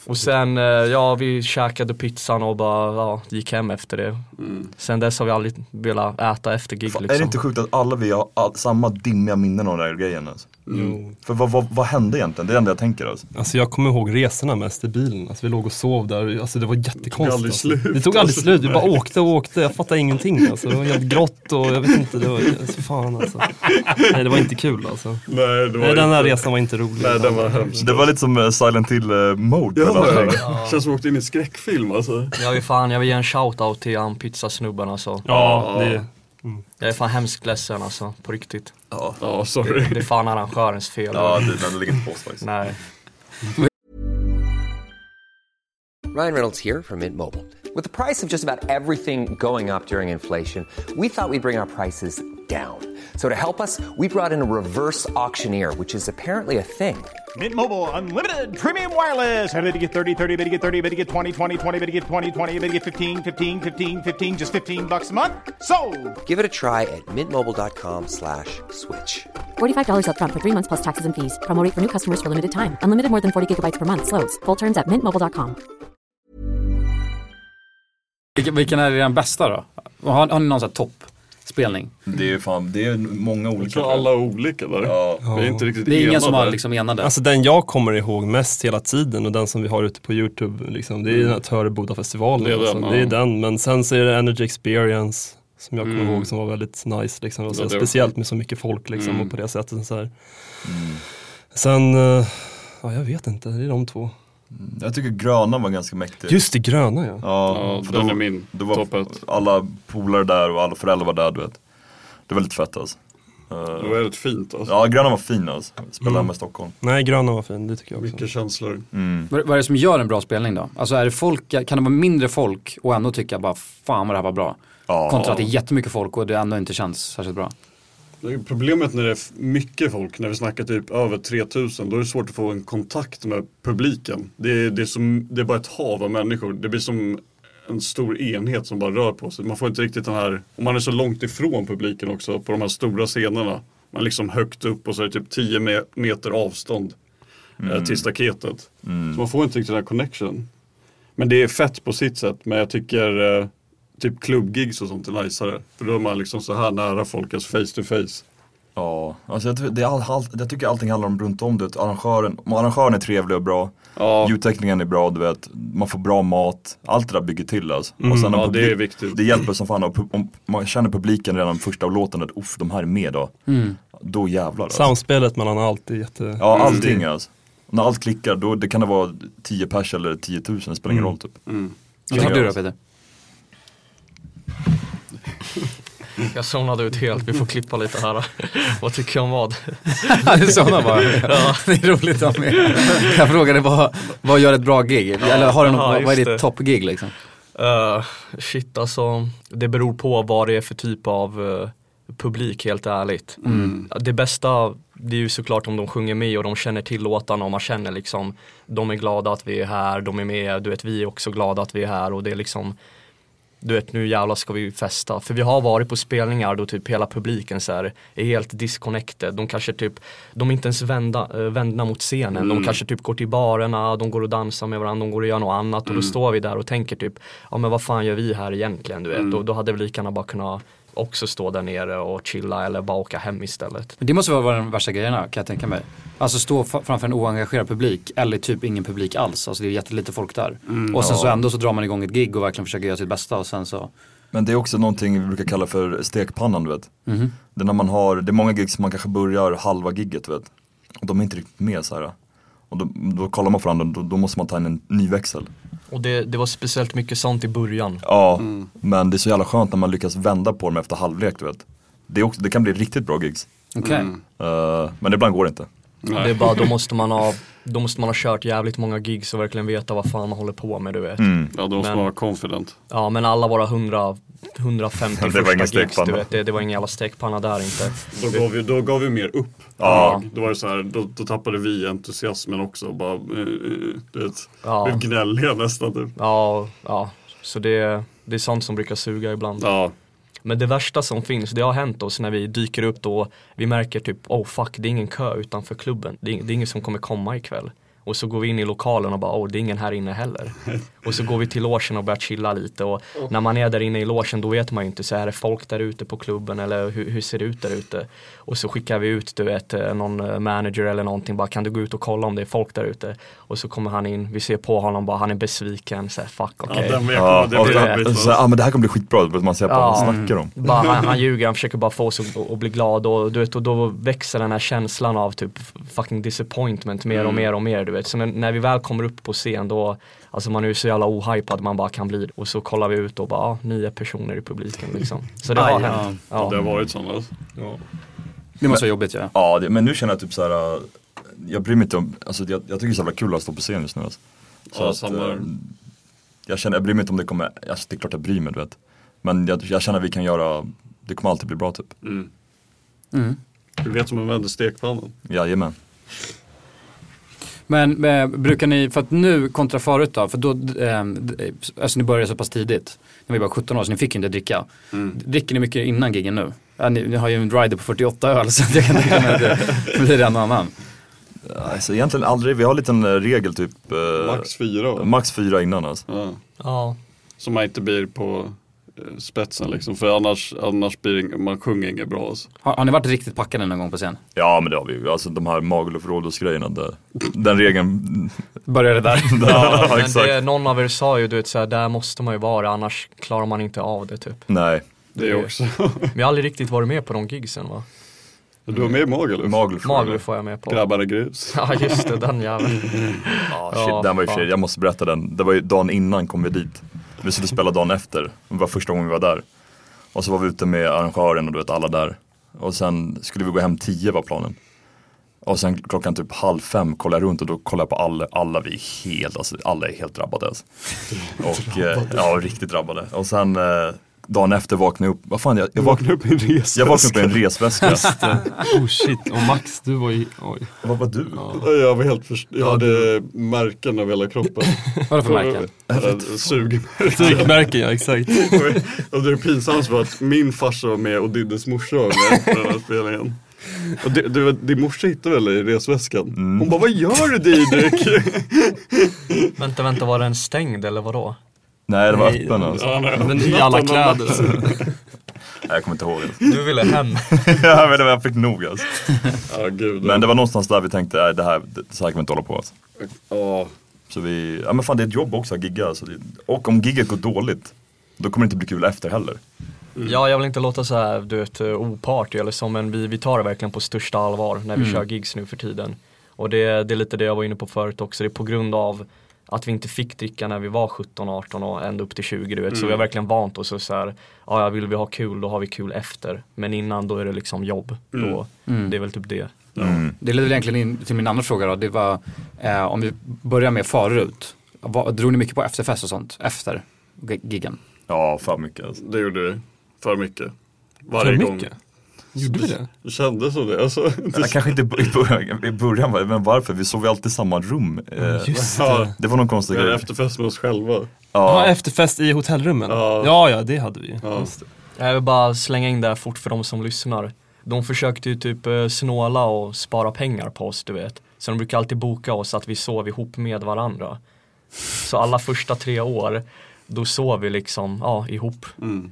Och sen, eh, ja vi käkade pizzan och bara, ja, gick hem efter det. Mm. Sen dess har vi aldrig velat äta efter gig Fan, liksom. Är det inte sjukt att alla vi har all, samma dimmiga minnen av den här grejen alltså? Jo. För vad, vad, vad hände egentligen? Det är det enda jag tänker alltså. Alltså jag kommer ihåg resorna mest i bilen. Alltså vi låg och sov där. Alltså det var jättekonstigt. aldrig alltså. slut, Det tog aldrig alltså. slut. Vi bara åkte och åkte. Jag fattade ingenting alltså. Det var helt grått och jag vet inte. Det var alltså, fan alltså. Nej det var inte kul alltså. Nej, det var Nej, den här inte- resan var inte rolig. Nej, den var hemsk. Det var lite som eh, Silent Hill eh, mode. Ja, ja. Känns som att vi åkte in i en skräckfilm alltså. Jag vill fan, jag vill ge en shoutout till han pizzasnubben alltså. Ja, det, Jag är fan hemskt ledsen alltså, på riktigt. Ja, Ja, Det, sorry. det är fan arrangörens fel. ja det, det ligger inte på oss faktiskt. Nej. Ryan Reynolds here from Mint Mobile. With the price of just about everything going up during inflation, we thought we'd bring our prices down. So to help us, we brought in a reverse auctioneer, which is apparently a thing. Mint Mobile unlimited premium wireless. Ready to get 30, 30, bit to get 30, bit to get 20, 20, 20, bit to get 20, 20, bit to get 15, 15, 15, 15 just 15 bucks a month. So, Give it a try at mintmobile.com slash switch. $45 upfront for three months plus taxes and fees. Promo rate for new customers for limited time. Unlimited more than 40 gigabytes per month. Slows. Full terms at mintmobile.com. Vilken, vilken är den bästa då? Har, har ni någon sån här toppspelning? Det är fan, det är många olika. Jag tror alla är olika där. Ja. Vi är inte riktigt Det är ingen som har liksom enade? Alltså den jag kommer ihåg mest hela tiden och den som vi har ute på YouTube, liksom, det är här Törebodafestivalen. Det är den, alltså. ja. det är den, men sen så är det Energy Experience som jag kommer Mm. ihåg som var väldigt nice. Liksom. Och så, Ja, det var speciellt med så mycket folk liksom, Mm. och på det sättet. Så här. Sen, eh, ja jag vet inte, det är de två. Jag tycker gröna var ganska mäktig. Just det, gröna ja. Ja, Ja, för den då- är min Då var alla polare där och alla föräldrar var där du vet. Det var lite fett alltså. Eh, Det var väldigt fint alltså. Ja, gröna var fin alltså. Spelade Mm. i Stockholm. Nej, gröna var fin, det tycker jag också. Mycket känslor. Mm. Vad, vad är det som gör en bra spelning då? Alltså är det folk, kan det vara mindre folk och ändå tycka bara fan vad det här var bra? Ja. Kontra att det är jättemycket folk och det ändå inte känns särskilt bra. Problemet när det är mycket folk, när vi snackar typ över 3000, då är det svårt att få en kontakt med publiken. Det är, det är, som, det är bara ett hav av människor. Det blir som en stor enhet som bara rör på sig. Man får inte riktigt den här, och man är så långt ifrån publiken också på de här stora scenerna. Man är liksom högt upp och så är det typ 10 me- meter avstånd eh, till staketet. Så man får inte riktigt den här connection. Men det är fett på sitt sätt, men jag tycker eh, typ klubbgigs och sånt är najsare. För då är man liksom så här nära folk, alltså face to face. Ja, alltså jag, det är all, all, jag tycker allting handlar om runt om det. Arrangören, om arrangören är trevlig och bra. Ja, Ljudtekniken är bra, du vet. Man får bra mat. Allt det där bygger till alltså. och sen om ja det är viktigt. det hjälper som fan. Pu- om man känner publiken redan första låten att uff, de här är med då. Då jävlar alltså. Samspelet mellan allt är jätte... Ja, allting alltså. När allt klickar, då det kan det vara 10 pers eller 10 000, det spelar ingen roll typ. Vad tycker du då Peter? Jag zonade ut helt, vi får klippa lite här. vad tycker jag om vad? är sådana bara. Det är roligt att med. Jag frågade vad, vad gör ett bra gig? Eller har du något, Ja, vad är ditt toppgig liksom? Uh, shit alltså, det beror på vad det är för typ av eh, publik helt ärligt. Det bästa, det är ju såklart om de sjunger med och de känner till låtarna och man känner liksom De är glada att vi är här, de är med, du vet vi är också glada att vi är här och det är liksom du vet nu jävlar ska vi festa. För vi har varit på spelningar då typ hela publiken så här, är helt disconnected. De kanske typ, de är inte ens vända, äh, vända mot scenen. De kanske typ går till barerna, de går och dansar med varandra, de går och gör något annat. Och då står vi där och tänker typ, ja men vad fan gör vi här egentligen? Du vet? Då, då hade vi lika gärna bara kunnat också stå där nere och chilla eller bara åka hem istället. Men Det måste vara de värsta grejerna kan jag tänka mig. Alltså stå framför en oengagerad publik eller typ ingen publik alls. Alltså det är jättelite folk där. och sen så ändå så drar man igång ett gig och verkligen försöker göra sitt bästa och sen så. Men det är också någonting vi brukar kalla för stekpannan du vet. Mhm. Det är när man har, det är många gig som man kanske börjar halva gigget du vet. Och de är inte riktigt med så här. Och då, då kollar man på varandra, då, då måste man ta in en ny växel. Och det, det var speciellt mycket sånt i början. Ja, men det är så jävla skönt när man lyckas vända på dem efter halvlek du vet. Det, också, det kan bli riktigt bra gigs. Okej. Eh, men ibland går det inte. Det är bara, då måste man ha, då måste man ha kört jävligt många gigs och verkligen veta vad fan man håller på med du vet. Mm. Ja, då måste Men- man vara confident. Ja men alla våra 100, 150 Det var ingen första gigs, stekpanna. du vet, det, det var ingen jävla stekpanna där inte. Då gav vi, då gav vi mer upp. Ja. Då var det så här, då, då tappade vi entusiasmen också. Bara, eh, eh, du vet, Ja. blev gnälliga nästan typ. Ja, ja. Så det, det är sånt som brukar suga ibland. Ja, men det värsta som finns, det har hänt oss när vi dyker upp då, vi märker typ, oh fuck, det är ingen kö utanför klubben. Det är, det är ingen som kommer komma ikväll. Och så går vi in i lokalen och bara, oh det är ingen här inne heller. Och så går vi till logen och börjar chilla lite och när man är där inne i logen då vet man ju inte, så är det folk där ute på klubben eller hur, hur ser det ut där ute? Och så skickar vi ut, du vet, eh, någon eh, manager eller någonting, bara kan du gå ut och kolla om det är folk där ute? Och så kommer han in, vi ser på honom bara, han är besviken, så här, fuck ja okej. den vet Ja. Det så, jobbigt. så, ah, men det här kommer bli skitbra, du vet, man ser på Ja. vad han snackar om. Bara, han, han ljuger, han försöker bara få oss att, att bli glad och, du vet, och då växer den här känslan av typ fucking disappointment mer och mer och mer du vet. Så när, när vi väl kommer upp på scen då, alltså man är ju så jävla ohypad man bara kan bli. Och så kollar vi ut och bara, ah, nio personer i publiken liksom. Så det har Aj, ja. hänt. Ja, det Ja. har varit sådana. Det måste vara jobbigt ja. Ja, det, men nu känner jag typ så här. äh, jag bryr mig inte om, alltså jag, jag tycker det är så jävla kul att stå på scen just nu alltså. Så Ja, att, samma eh, jag känner, jag bryr mig inte om det kommer, alltså det är klart jag bryr mig du vet. Men jag, jag känner att vi kan göra, det kommer alltid bli bra typ. Mm. Mm. Du vet som man vänder stekpannan. Jajamän. Men eh, brukar ni, för att nu kontra förut då, för då, eh, d- alltså ni började så pass tidigt, när vi var 17 år, så ni fick ju inte dricka. Dricker ni mycket innan giggen nu? Ja, ni, ni har ju en rider på 48 öl så jag kan tänka mig att det blir en annan. Alltså egentligen aldrig, vi har en liten eh, regel typ. eh, Max fyra? Max fyra innan alltså. Ja. Ja, Så man inte blir på eh, spetsen liksom. För annars, annars blir det, man sjunger inget bra alltså. Har, har ni varit riktigt packade någon gång på scen? Ja men det har vi ju, alltså de här Magaluf Rhodos grejerna, det, den regeln. Började där? ja men exakt. det, någon av er sa ju du vet såhär, där måste man ju vara annars klarar man inte av det typ. Nej, Det är också. Vi har aldrig riktigt varit med på de gigsen va? Du var med i Magaluf? Magaluf. Magaluf får jag med på. Grabbarna grus. Ja just det, den jäveln. Ja, shit, Ja, den var ju jag måste berätta den. Det var ju dagen innan kom vi dit. Vi skulle spela dagen efter, det var första gången vi var där. Och så var vi ute med arrangören och du vet alla där. Och sen skulle vi gå hem tio var planen. Och sen klockan typ halv fem kollade jag runt och då kollade jag på alla, alla vi är helt, alltså alla är helt drabbade alltså. Och, eh, ja, riktigt drabbade. Och sen eh, dagen efter vaknade jag upp, vad fan jag, jag, vaknade, upp i en resväska. jag vaknade upp i en resväska. Oh shit, och Max du var ju, oj. vad var du? Jag var helt först- jag hade märken över hela kroppen. Vad är det för märken? Sugmärken. Strykmärken ja, exakt. Och det pinsammaste var att min farsa var med och Diddes morsa var med på den här spelningen. Och det, det, din morsa hittade väl i resväskan? Hon bara, vad gör du Didrik? Vänta, vänta, var den stängd eller vadå? Nej det var Nej, öppen alltså. Ja, nej. Men i alla kläder. Nej, jag kommer inte ihåg. Du ville hem. jag vet inte, jag fick nog alltså. Ja, gud. Men det var någonstans där vi tänkte, nej det här, det, så här kan vi inte hålla på alltså. Ja, Så vi, ja men fan det är ett jobb också att gigga alltså. Det- Och om gigget går dåligt, då kommer det inte bli kul efter heller. Ja, jag vill inte låta så här, du vet, eh, opartig eller så, men vi, vi tar det verkligen på största allvar när vi kör gigs nu för tiden. Och det, det är lite det jag var inne på förut också, det är på grund av att vi inte fick dricka när vi var 17, 18 och ända upp till 20 du vet. Så vi har verkligen vant oss och så här, ja vill vi ha kul då har vi kul efter. Men innan då är det liksom jobb. Då, Det är väl typ det. Det leder egentligen in till min andra fråga då. Det var eh, om vi börjar med förut. Vad, drog ni mycket på efterfest och sånt efter gi- giggen? Ja, för mycket alltså. det gjorde vi. För mycket. För Varje gång. Gjorde vi det? Det kändes som det. Alltså, det Ja, kanske inte i början, i början, var- men varför? Vi sov ju alltid i samma rum. Eh, Just Ja. det. det var någon konstig vi hade grej. efterfest med oss själva. Ja, Ja, efterfest i hotellrummen. Ja. Ja, ja, det hade vi. Ja. Just det. Jag vill bara slänga in det här fort för de som lyssnar. De försökte ju typ eh, snåla och spara pengar på oss du vet. Så de brukar alltid boka oss att vi sov ihop med varandra. Så alla första tre år, då sov vi liksom, ja, ihop. Mm.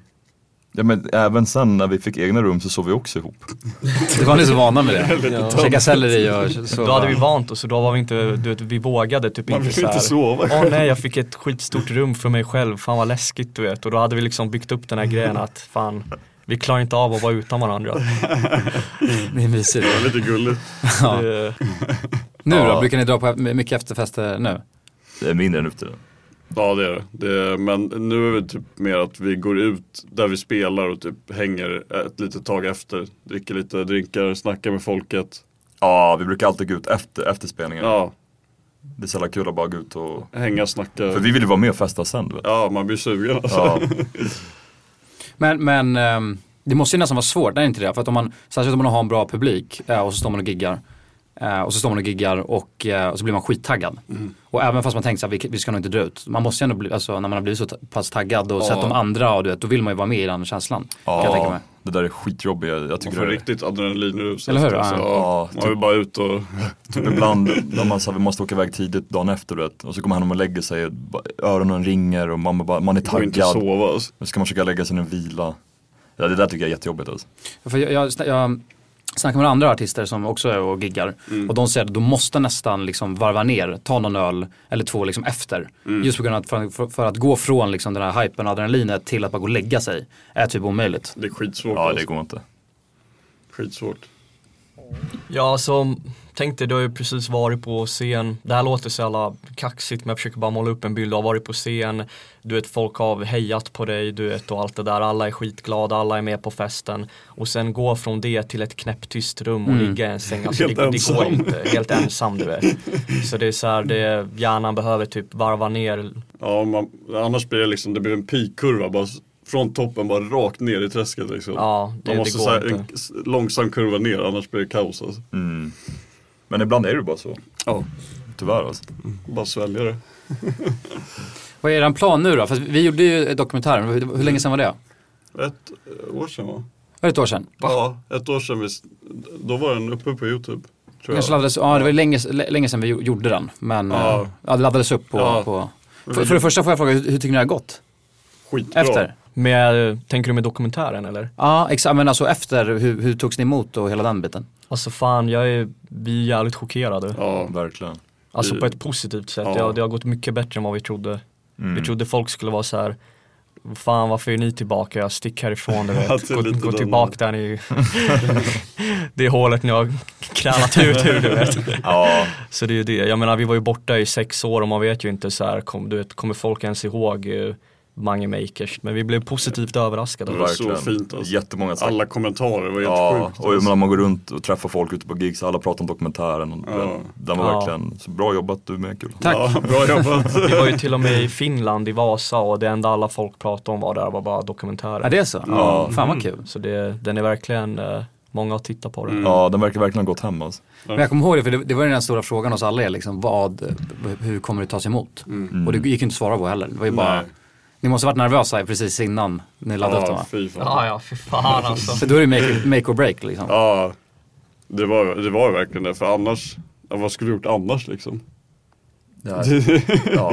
Ja, men även sen när vi fick egna rum så sov vi också ihop. Det var ni så vana med det? Käka selleri och så. Då hade vi vant oss och då var vi inte, du vet, vi vågade typ Man inte vill så här. inte sova. Åh nej, jag fick ett skitstort rum för mig själv, fan vad läskigt du vet. Och då hade vi liksom byggt upp den här grejen att fan, vi klarar inte av att vara utan varandra. Ni är mysigt. Det var lite gulligt. Ja. Det, Nu då, Ja. brukar ni dra på mycket efterfester nu? Det är mindre än ute. Ja det är det. det är, men nu är det typ mer att vi går ut där vi spelar och typ hänger ett litet tag efter. Dricker lite drinkar, snackar med folket. Ja, vi brukar alltid gå ut efter, efter spelningen. Ja, Det är så jävla kul att bara gå ut och... hänga, snacka. För vi vill ju vara med och festa sen du vet. Ja, man blir sugen alltså. Ja, Men, men ehm, det måste ju nästan vara svårt, är det inte det? För att om man, särskilt om man har en bra publik eh, och så står man och giggar. Eh, och så står man och giggar och, eh, och så blir man skittaggad. Och även fast man tänker att vi, vi ska nog inte dra ut. Man måste ju ändå bli, alltså när man har blivit så pass taggad och sett de andra och du vet, då vill man ju vara med i den känslan. Kan jag tänka mig. ja det där är skitjobbigt. Jag, jag Man tycker får det är... riktigt adrenalinrus. Eller hur? alltså. Ja. Ja, man vill bara ut och Typ ibland när man så här, vi måste åka iväg tidigt dagen efter vet. Och så kommer han och lägger sig, öronen ringer och man, bara, man är går inte taggad. sova. Alltså. Nu ska man försöka lägga sig ner och vila. Ja, det där tycker jag är jättejobbigt alltså. För jag, jag, jag snackar med andra artister som också är och giggar. Och de säger att de måste nästan liksom varva ner, ta någon öl eller två liksom efter. Just på grund av att för, för, för att gå från liksom den här hypen, adrenalinet till att bara gå och lägga sig är typ omöjligt. Det är skitsvårt. Ja, alltså. det går inte. Skitsvårt. Ja, alltså tänk dig, du har ju precis varit på scen, det här låter så jävla kaxigt men jag försöker bara måla upp en bild, du har varit på scen, du vet folk har hejat på dig, du vet och allt det där, alla är skitglada, alla är med på festen och sen gå från det till ett knäpptyst rum och Mm. ligga i en säng, alltså Helt det, det går inte, helt ensam du vet. Så det är så här, det, hjärnan behöver typ varva ner, Ja, man, annars blir det liksom, det blir en pikkurva bara från toppen bara rakt ner i träsket liksom. ja det, Man det måste går så här, inte. en långsam kurva ner annars blir det kaos alltså. Mm. Men ibland är det bara så. Ja. Tyvärr alltså. Bara svälja det. Vad är er plan nu då? För vi gjorde ju dokumentären, hur, hur länge sedan var det? Ett eh, år sedan va? Var det ett år sedan? Ja, ett år sedan. Vi, då var den uppe på YouTube. Tror jag. laddades, ja det var länge, länge sedan vi gjo- gjorde den. Men Ja. ja. ja, det laddades upp på... Ja. på för, för det första får jag fråga, hur, hur tycker ni det har gått? Skitbra. Efter? Med, tänker du med dokumentären eller? Ja, exakt. Men alltså efter, hur, hur togs ni emot och hela den biten? Alltså fan, jag är, vi är jävligt chockerade. Ja, Verkligen. Alltså Vi- på ett positivt sätt. Ja. Det, har, det har gått mycket bättre än vad vi trodde. Mm. Vi trodde folk skulle vara så här. Fan varför är ni tillbaka? Jag stick härifrån du vet. Gå, gå tillbaka där ni Det hålet ni har krälat ut ur du vet. Ja, Så det är ju det. Jag menar vi var ju borta i sex år och man vet ju inte så här, kom, du vet, kommer folk ens ihåg uh, Mange Makers? Men vi blev positivt överraskade. Det var så verkligen. fint, alltså. Jättemånga sagt. Alla kommentarer var helt Ja, sjukt. och alltså. när man går runt och träffar folk ute på gigs, alla pratar om dokumentären. Och Ja. den, den var Ja. verkligen, så bra jobbat du med, kul. Tack. Ja, bra jobbat. Vi var ju till och med i Finland, i Vasa och det enda alla folk pratade om var där var bara dokumentärer. Ja, det är så? Ja. Fan vad kul. Så det, den är verkligen, eh, många har tittat på den. Ja, den verkar verkligen ha gått hem alltså. Men jag kommer ihåg det, för det, det var ju den stora frågan hos alla er, liksom, vad, hur kommer det tas emot? Och det gick ju inte att svara på heller. Det var ju bara, Nej. Ni måste ha varit nervösa precis innan ni laddade upp dem Ja, va? fy fan. Ja, ja, för fan alltså. För då är det make, make or break liksom. Ja, det var, det var verkligen det. För annars, ja, vad skulle vi gjort annars liksom? Ja,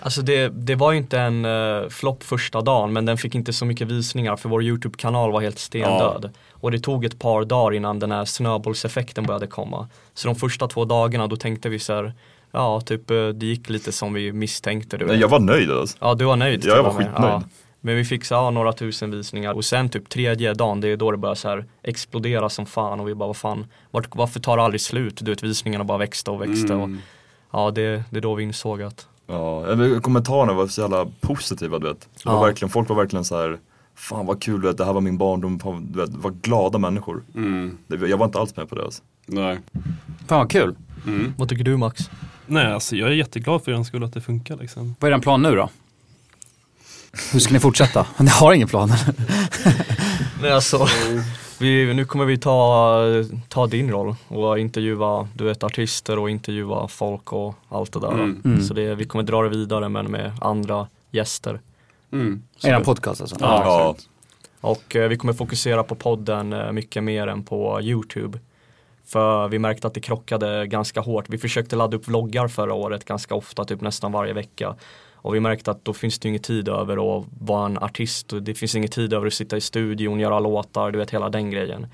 Alltså det, det var ju inte en uh, flopp första dagen men den fick inte så mycket visningar för vår YouTube-kanal var helt stendöd. Och det tog ett par dagar innan den här snöbollseffekten började komma. Så de första två dagarna då tänkte vi så här, ja typ eh, det gick lite som vi misstänkte. Du Nej, vet. jag var nöjd alltså. Ja du var nöjd Ja, jag var skitnöjd. Men vi fick så, ja, några tusen visningar och sen typ tredje dagen det är då det börjar så här explodera som fan och vi bara vad fan vart, varför tar det aldrig slut? Du vet visningarna bara växte och växte och ja det, det är då vi insåg att Ja, men kommentarerna var så jävla positiva du vet. Det var Ja. verkligen, folk var verkligen så här. Fan vad kul, du vet, det här var min barndom, fan, du vet, var glada människor. Mm. Jag var inte alls med på det alltså. Nej. Fan vad kul. Vad tycker du Max? Nej, alltså jag är jätteglad för den skull att det funkar liksom. Vad är den plan nu då? Hur ska ni fortsätta? Ni har ingen plan? Nej, alltså, vi, nu kommer vi ta, ta din roll och intervjua du vet, artister och intervjua folk och allt det där. Mm. Så det, vi kommer dra det vidare men med andra gäster. Mm. Är det en podcast alltså? Ja, Ja. Och eh, vi kommer fokusera på podden eh, mycket mer än på YouTube. För vi märkte att det krockade ganska hårt. Vi försökte ladda upp vloggar förra året ganska ofta, typ nästan varje vecka. Och vi märkte att då finns det inget tid över att vara en artist. Och det finns ingen tid över att sitta i studion, göra låtar, du vet hela den grejen.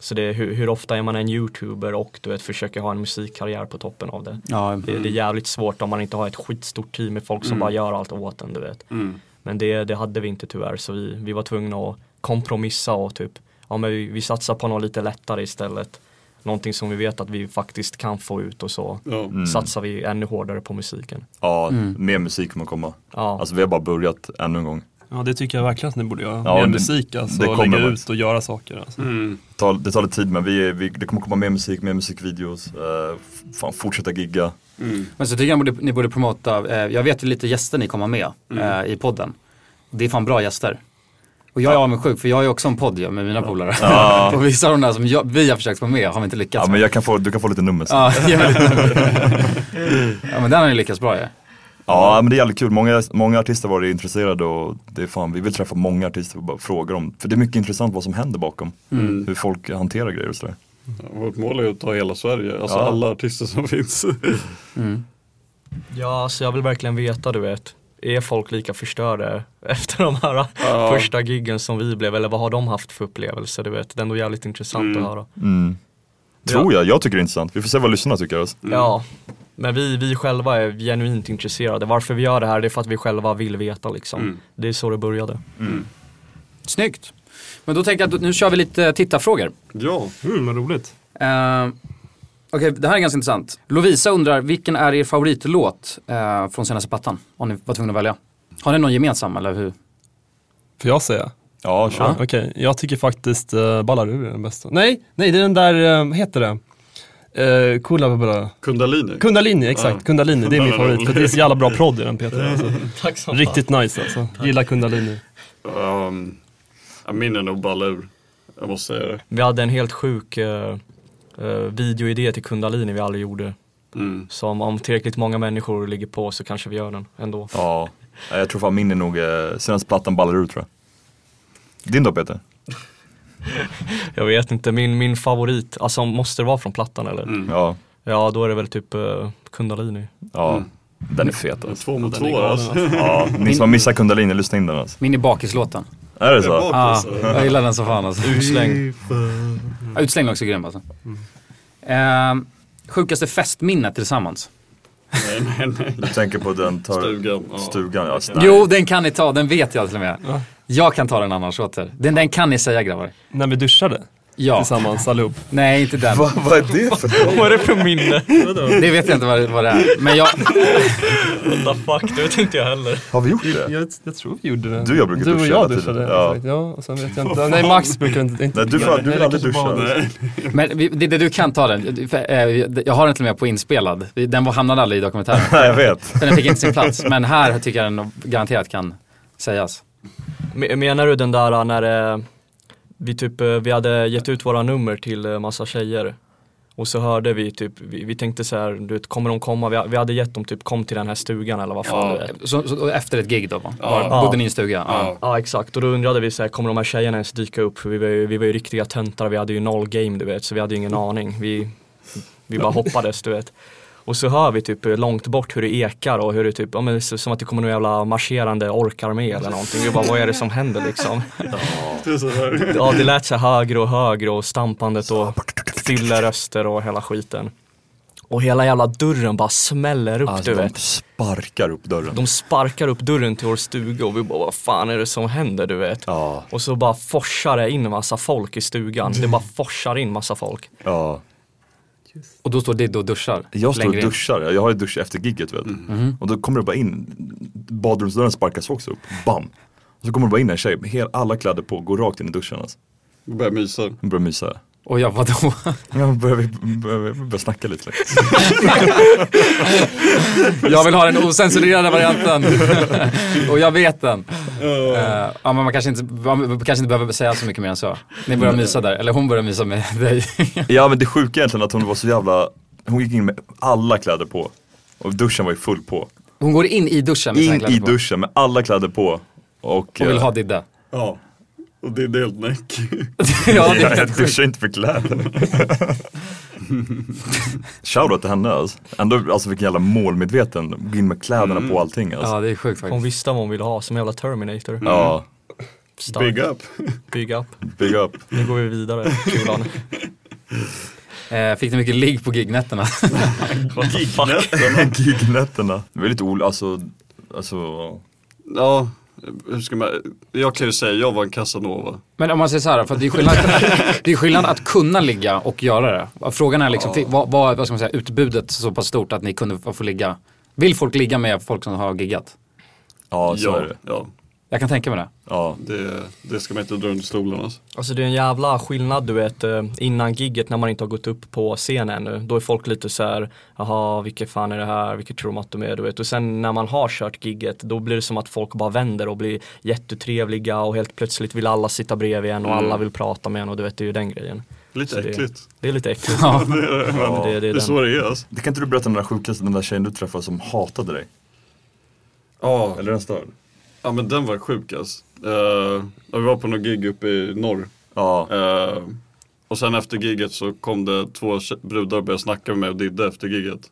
Så det är hur, hur ofta är man en youtuber och du vet försöker ha en musikkarriär på toppen av det. Ja, Det, det är jävligt svårt om man inte har ett skitstort team med folk som bara gör allt åt en du vet. Mm. Men det, det hade vi inte tyvärr så vi, vi var tvungna att kompromissa och typ, ja men vi, vi satsar på något lite lättare istället. Någonting som vi vet att vi faktiskt kan få ut och så Ja. Mm. satsar vi ännu hårdare på musiken. Ja, mer musik kommer komma. Ja, Alltså vi har bara börjat ännu en gång. Ja, det tycker jag verkligen att ni borde göra. Ja, mer det- musik alltså, det lägga ut och göra saker. Alltså. Mm. Det tar, det tar lite tid men vi, är- vi, det kommer komma mer musik, mer musikvideos, eh, fan, fortsätta gigga. Mm. Men så tycker jag borde, ni borde promota, eh, jag vet ju lite gäster ni kommer med eh, i podden. Det är fan bra gäster. Och jag är avundsjuk för jag ju också en podd med mina polare. och vissa av de där som jag, vi har försökt få med har vi inte lyckats Ja men med. jag kan få, du kan få lite nummer sen. Ja, ge mig lite nummer. ja men den har ni lyckats bra ju. Ja men det är jävligt kul, många, många artister var intresserade och det är fan, vi vill träffa många artister och bara fråga dem. För det är mycket intressant vad som händer bakom. Hur folk hanterar grejer och sådär. Vårt mål är att ta hela Sverige, alltså Ja. alla artister som finns. ja så jag vill verkligen veta du vet, är folk lika förstörda efter de här Ja. första giggen som vi blev eller vad har de haft för upplevelser du vet? Det är ändå jävligt intressant Mm. att höra. Mm. Tror jag, jag tycker det är intressant. Vi får se vad lyssnarna tycker. Alltså. Ja, men vi, vi själva är genuint intresserade. Varför vi gör det här det är för att vi själva vill veta liksom. Mm. Det är så det började. Snyggt. Men då tänker jag att nu kör vi lite tittarfrågor. Ja, Mm, vad roligt. Eh, Okej, det här är ganska intressant. Lovisa undrar, vilken är er favoritlåt eh, från senaste plattan? Om ni var tvungna att välja. Har ni någon gemensam eller hur? Får jag säga? Ja, kör. Okej, jag tycker faktiskt uh, Ballarur är den bästa. Nej, nej det är den där, uh, heter det? Uh, Kula Bala. Kundalini. Kundalini, exakt. Ja. Kundalini, det är min favorit. För det är så jävla bra prodd i den Peter. Alltså. Tack så Riktigt nice alltså. Gillar Kundalini. Um, ja, min är nog balla ur. Jag måste säga det. Vi hade en helt sjuk uh, videoidé till Kundalini vi aldrig gjorde. Mm. Så om, tillräckligt många människor ligger på så kanske vi gör den ändå. Ja, Ja, jag tror fan min är nog eh, senaste plattan ballar ur tror jag. Din då Peter? Jag vet inte, min, min favorit, alltså måste det vara från plattan eller? Mm. Ja, Ja då är det väl typ uh, Kundalini. ja. Den är fet alltså. Två mot två galen, alltså. Ja, ni som har missat Kundalini, lyssna in den alltså. Min är bakislåten. Är det så? Ja, alltså. jag gillar den så fan alltså. Utsläng. Ja, Utslängd också grym alltså. Eh, sjukaste festminnet tillsammans? Nej, nej, nej. Du tänker på den tar... Stugan. Ja. Stugan, ja. Nej. Jo, den kan ni ta, den vet jag till och med. Jag kan ta den annars åt er. Den, den kan ni säga grabbar. När vi duschade Ja. tillsammans allihop. Nej, inte den. Va, vad är det för Vad är det för minne? Det vet jag inte vad, vad det är. Men jag, What the fuck, det vet inte jag heller. Har vi gjort det? Jag, jag tror vi gjorde det. Du och jag brukar Du och duscha jag hela tiden. duschade. Ja. Ja. och sen vet jag inte. Nej, Max brukar inte. inte Nej, du, får, du vill aldrig duscha. men vi- det, det, du kan ta den. Eh, Jag har den till och med på inspelad. Den var- hamnade aldrig i dokumentären. Nej, jag vet. Den fick inte sin plats. Men här tycker jag den garanterat kan sägas. Me- Menar du den där när eh, vi typ, eh, vi hade gett ut våra nummer till eh, massa tjejer och så hörde vi typ, vi, vi tänkte så här, du vet, kommer de komma? Vi, vi hade gett dem typ, kom till den här stugan eller vad fan det är. Så, så, efter ett gig då? va? Ja. Var, bodde ni i en stuga? Ja. Ja. Ja exakt, och då undrade vi så här, kommer de här tjejerna ens dyka upp? För vi var ju, vi var ju riktiga töntar, vi hade ju noll game du vet, så vi hade ju ingen aning. Vi, vi bara hoppades du vet. Och så hör vi typ långt bort hur det ekar och hur det typ, ja, men det som att det kommer någon jävla marscherande orkarmé eller någonting. Vi bara, vad är det som händer liksom? Ja det lät så högre och högre och stampandet och fylleröster och hela skiten. Och hela jävla dörren bara smäller upp Alltså, du de vet. sparkar upp dörren. De sparkar upp dörren till vår stuga och vi bara, vad fan är det som händer du vet? Ja, Och så bara forsar det in massa folk i stugan. Det bara forsar in massa folk. ja. Och då står Diddo och duschar? Jag står och in. duschar, jag har ju dusch efter gigget vet du. Och då kommer det bara in, badrumsdörren sparkas också upp, bam. Och så kommer det bara in en tjej med alla kläder på, går rakt in i duschen alltså. Börjar mysa. Börjar mysa. Och jag, vadå? Ja, börjar vi börjar snacka lite. jag vill ha den osensurerade varianten. och jag vet den. Eh, ja, men man kanske, inte, man kanske inte behöver säga så mycket mer än så. Ni börjar mysa där, eller hon börjar mysa med dig. Ja men det sjuka är egentligen att hon var så jävla, hon gick in med alla kläder på. Och duschen var ju full på. Hon går in i duschen med sina In kläder i på. duschen med alla kläder på. Och, Och vill eh, ha Didde. Ja. Och det är helt näck. ja, det är jag, helt jag sjukt. duschar inte för kläder. Shoutout till henne alltså. Ändå alltså vilken jävla målmedveten, gå in med kläderna på allting alltså. Ja, det är sjukt Hon faktiskt. visste vad hon ville ha, som jävla Terminator. Ja, Stark. Big up. Big up. big up. Nu går vi vidare, kulan. Eh, fick ni mycket ligg på gignätterna? Fuck? Gignätterna. Det var lite ol, alltså, alltså Ja, hur ska man, jag kan ju säga jag var en casanova. Men om man säger så här, för det är skillnad, det är skillnad att kunna ligga och göra det. Frågan är liksom, vad, vad, vad ska man säga, utbudet så pass stort att ni kunde få få ligga. Vill folk ligga med folk som har giggat? ja så ja, är det. ja. Jag kan tänka mig det. Ja. Det, det ska man inte dra under stolen alltså. Alltså det är en jävla skillnad du vet eh, innan gigget när man inte har gått upp på scen ännu. Då är folk lite så här, jaha vilket fan är det här, vilket tror de att de är du vet. Och sen när man har kört gigget då blir det som att folk bara vänder och blir jättetrevliga och helt plötsligt vill alla sitta bredvid en och alla vill prata med en och du vet det är ju den grejen. Lite Så det- äckligt. Det är lite äckligt. Ja. Det, det, är Det är den. så det är alltså. Det kan inte du berätta om den där sjukaste, den där tjejen du träffade som hatade dig? Ja, Eller den störd? Ja men den var sjuk alltså. Uh, vi var på någon gig uppe i norr. Ja. Eh, och sen efter gigget så kom det två brudar och började snacka med mig och Didde efter gigget.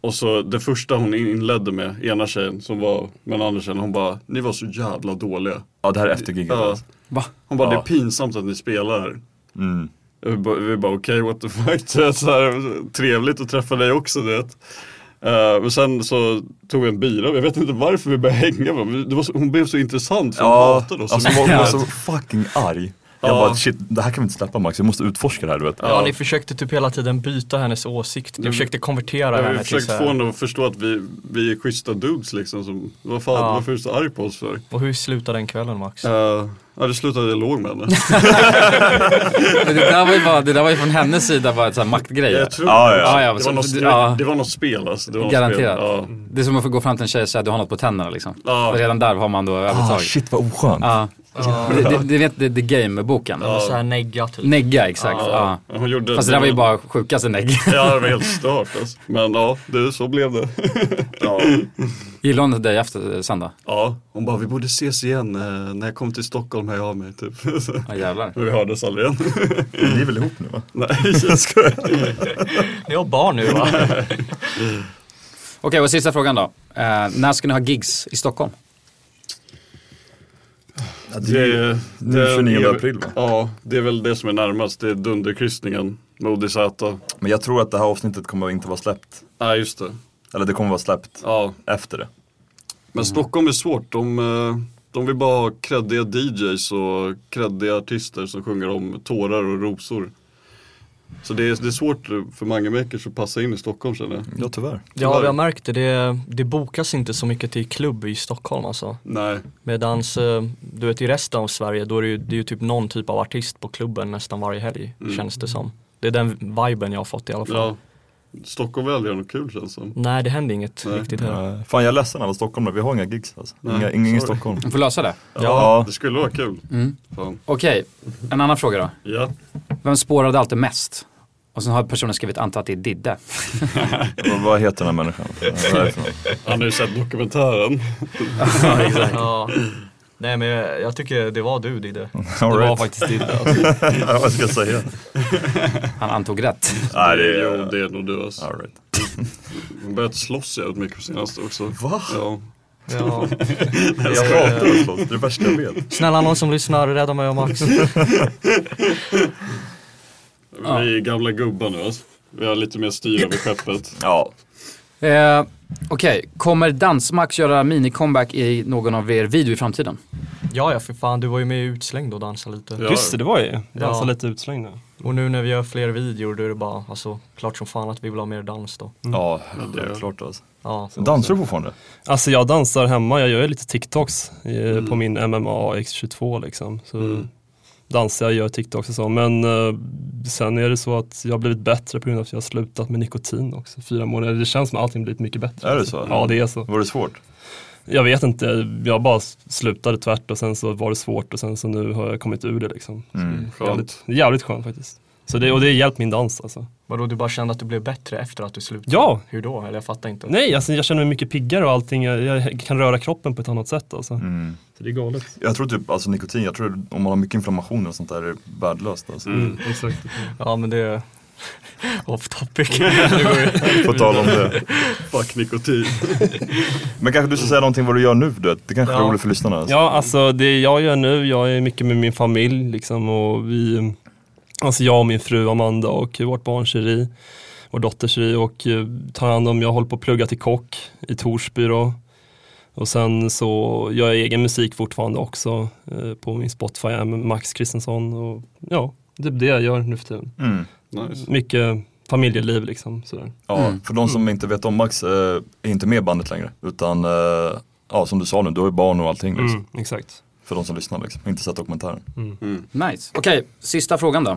Och så det första hon inledde med, ena tjejen som var med den andra tjejen, hon bara Ni var så jävla dåliga. ja, det här är efter giget Ja. alltså. Va? Hon bara Ja. det är pinsamt att ni spelar här. Mm. Vi bara, vi bara okej what the fuck. Så, här, trevligt att träffa dig också du vet. Eh, men sen så tog vi en bira, jag vet inte varför vi började hänga med men det var så, Hon blev så intressant för hon Ja, hatade oss. alltså så hon var, så fucking arg. Jag Ja. bara shit, det här kan vi inte släppa Max, vi måste utforska det här du vet. Ja, ni försökte typ hela tiden byta hennes åsikt. Ni försökte konvertera har henne ju till försökt så få henne att förstå att vi, vi är schyssta dudes liksom. Som, vad fan, Ja. varför är du så arg på oss för? Och hur slutade den kvällen Max? Uh, ja, det slutade jag låg med henne. Det, där var ju bara, det där var ju från hennes sida bara här maktgrej. Jag tror Ja, ja. Ja, ja, det, så- var något, ja. det var något spel alltså. Det Garanterat. Spel. Ja. Det är som att få gå fram till en tjej och säga att du har något på tänderna liksom. Ja. Och redan där har man då Ah, övertag. shit vad oskönt. Ja. Det, det, det vet The, the Game-boken. Ja. Så här negga typ. Negga, exakt. Ja. Ja, Hon gjorde, Fast det där var ju bara sjukaste negg. Ja, det var helt stört alltså. Men ja, det, så blev det. ja. Gillade hon dig efter sen då? ja, hon bara, vi borde ses igen eh, när jag kommer till Stockholm, hör jag av mig typ. Ja jävlar. Men vi hördes aldrig igen. Ni är väl ihop nu va? Nej, jag skojar. Ni har barn nu va? Okej, och sista frågan då. Eh, när ska ni ha gigs i Stockholm? Det, är- Nu det är- 29 april va? Ja, det är väl det som är närmast. Det är Dunderkryssningen med ODZ. Men jag tror att det här avsnittet kommer inte vara släppt. Nej, just det. Eller det kommer vara släppt Ja, efter det. men Stockholm är svårt. De, eh, de vill bara ha kreddiga DJs och kreddiga artister som sjunger om tårar och rosor. Så det är, det är svårt för Mange Makers att passa in i Stockholm känner jag. Ja tyvärr. Ja vi har märkt det. det, det bokas inte så mycket till klubb i Stockholm alltså. Nej, Medans, eh, du vet i resten av Sverige då är det ju, det är ju typ någon typ av artist på klubben nästan varje helg känns det som. Det är den viben jag har fått i alla fall. ja. Stockholm vill aldrig göra något kul känns som. Nej det händer inget Nej. riktigt här. Eh, Fan jag är ledsen alla stockholmare, vi har inga gigs alltså. Nej, Inga, ingen i. Stockholm. Vi får lösa det. Ja. Det skulle vara kul. Mm. Okej, en annan fråga då. Ja. Vem spårade alltid mest? Och sen har personen skrivit anta att det är Didde. Vad- heter den här människan? Han har ju sett dokumentären. Ja. Nej men jag, jag tycker det var du Didde. Det var right. faktiskt det. Alltså. Ja, vad ska jag säga? Han antog rätt. Nej det är... Jo, det är nog du alltså. All right. Hon börjat slåss jävligt mycket på senaste också. Va? Ja. Ja. Jag hatar att slåss, det är det värsta jag vet. Snälla någon som lyssnar, rädda mig och Max. Vi är gamla gubbar nu alltså. Vi har lite mer styr över skeppet. Ja. Eh, Okej, kommer Dansmax göra mini-comeback i någon av er video i framtiden? Ja ja för fan, du var ju med i Utslängd och dansade lite. Ja. Just det, det var ju. Dansa Ja. lite utslängda. Och nu när vi gör fler videor då är det bara, alltså klart som fan att vi vill ha mer dans då. Ja, det det är- klart alltså. Ja. Dansar du fortfarande? Alltså jag dansar hemma, jag gör lite TikToks eh, på min MMA X22 liksom. Så Mm. Dansar jag, gör TikToks och så. Men eh, sen är det så att jag har blivit bättre på grund av att jag har slutat med nikotin också. Fyra månader, det känns som att allting blivit mycket bättre. Är det så? Ja det är så. Var det svårt? Jag vet inte, jag bara slutade tvärt och sen så var det svårt och sen så nu har jag kommit ur det liksom. Mm. Jävligt, jävligt skönt faktiskt. Så det, och det har hjälpt min dans alltså. Vadå du bara kände att du blev bättre efter att du slutade? Ja. Hur då? Eller jag fattar inte. Nej, alltså jag känner mig mycket piggare och allting. Jag, jag kan röra kroppen på ett annat sätt alltså. Mm. Så det är galet. Jag tror typ, alltså nikotin, jag tror om man har mycket inflammation och sånt där är det värdelöst alltså. Mm, exakt. Ja men det är off topic. På tal om det. Fuck nikotin. Men kanske du ska säga någonting vad du gör nu, du vet. Det kanske är Ja. roligt för lyssnarna. Alltså. Ja, alltså det jag gör nu, jag är mycket med min familj liksom och vi, alltså jag och min fru Amanda och vårt barn Cherie, vår dotter Cherie och eh, tar hand om, jag håller på att plugga till kock i Torsby då. Och sen så gör jag egen musik fortfarande också eh, på min Spotify, är med Max Kristensson och ja, det är det jag gör nu för tiden. Mm. Nice. Mycket familjeliv liksom sådär. Ja, för de som inte vet om Max eh, är inte med i bandet längre. Utan, eh, ja som du sa nu, du har ju barn och allting liksom. Mm, exakt. För de som lyssnar liksom, inte sett dokumentären. Nice. Okej, sista frågan då.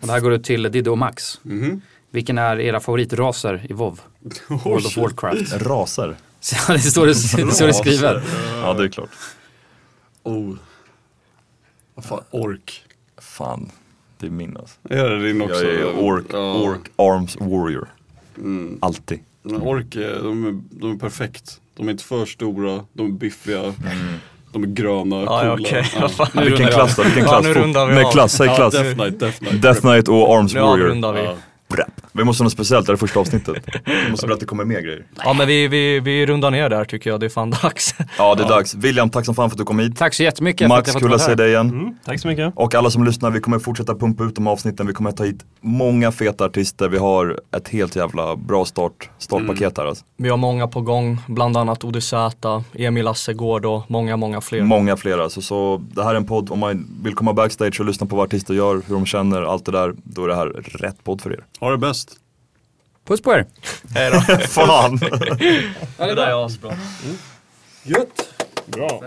Och det här går ut till Didde och Max. Mhm. Vilken är era favoritraser i WoW? World of Warcraft. Raser. Så det står det, det, står det skrivet. Ja det är klart. Oh. Vad fan, ork. Fan, det är min alltså. Är det din också? Jag är ork, Ja. ork, arms warrior. Mm. Alltid. Men ork är, de är, de är perfekt. De är inte för stora, de är biffiga, de är gröna, Ja, coola. ja, fan. Nu Vilken klass då? Vilken Ja, klass? nu rundar vi Nej av. klass, säg Ja, klass. Death Knight, Death Knight. Death Knight och Arms Nu Warrior. avrundar vi. Ja. Vi måste ha något speciellt, det här är första avsnittet. Vi måste berätta att det kommer mer grejer. Ja men vi, vi, vi rundar ner där tycker jag, det är fan dags. Ja det är dags. William, tack som fan för att du kom hit. Tack så jättemycket för att Max, jag fått kul att se dig igen. Mm, tack så mycket. Och alla som lyssnar, vi kommer fortsätta pumpa ut de avsnitten. Vi kommer ta hit många feta artister. Vi har ett helt jävla bra start, startpaket här alltså. Vi har många på gång, bland annat ODZ, Emil Assegård och många, många fler. Många fler alltså. Så det här är en podd, om man vill komma backstage och lyssna på vad artister gör, hur de känner, allt det där. Då är det här rätt podd för er. Ha det bäst. Puss på er. Fan! det där är asbra. Gött. Bra.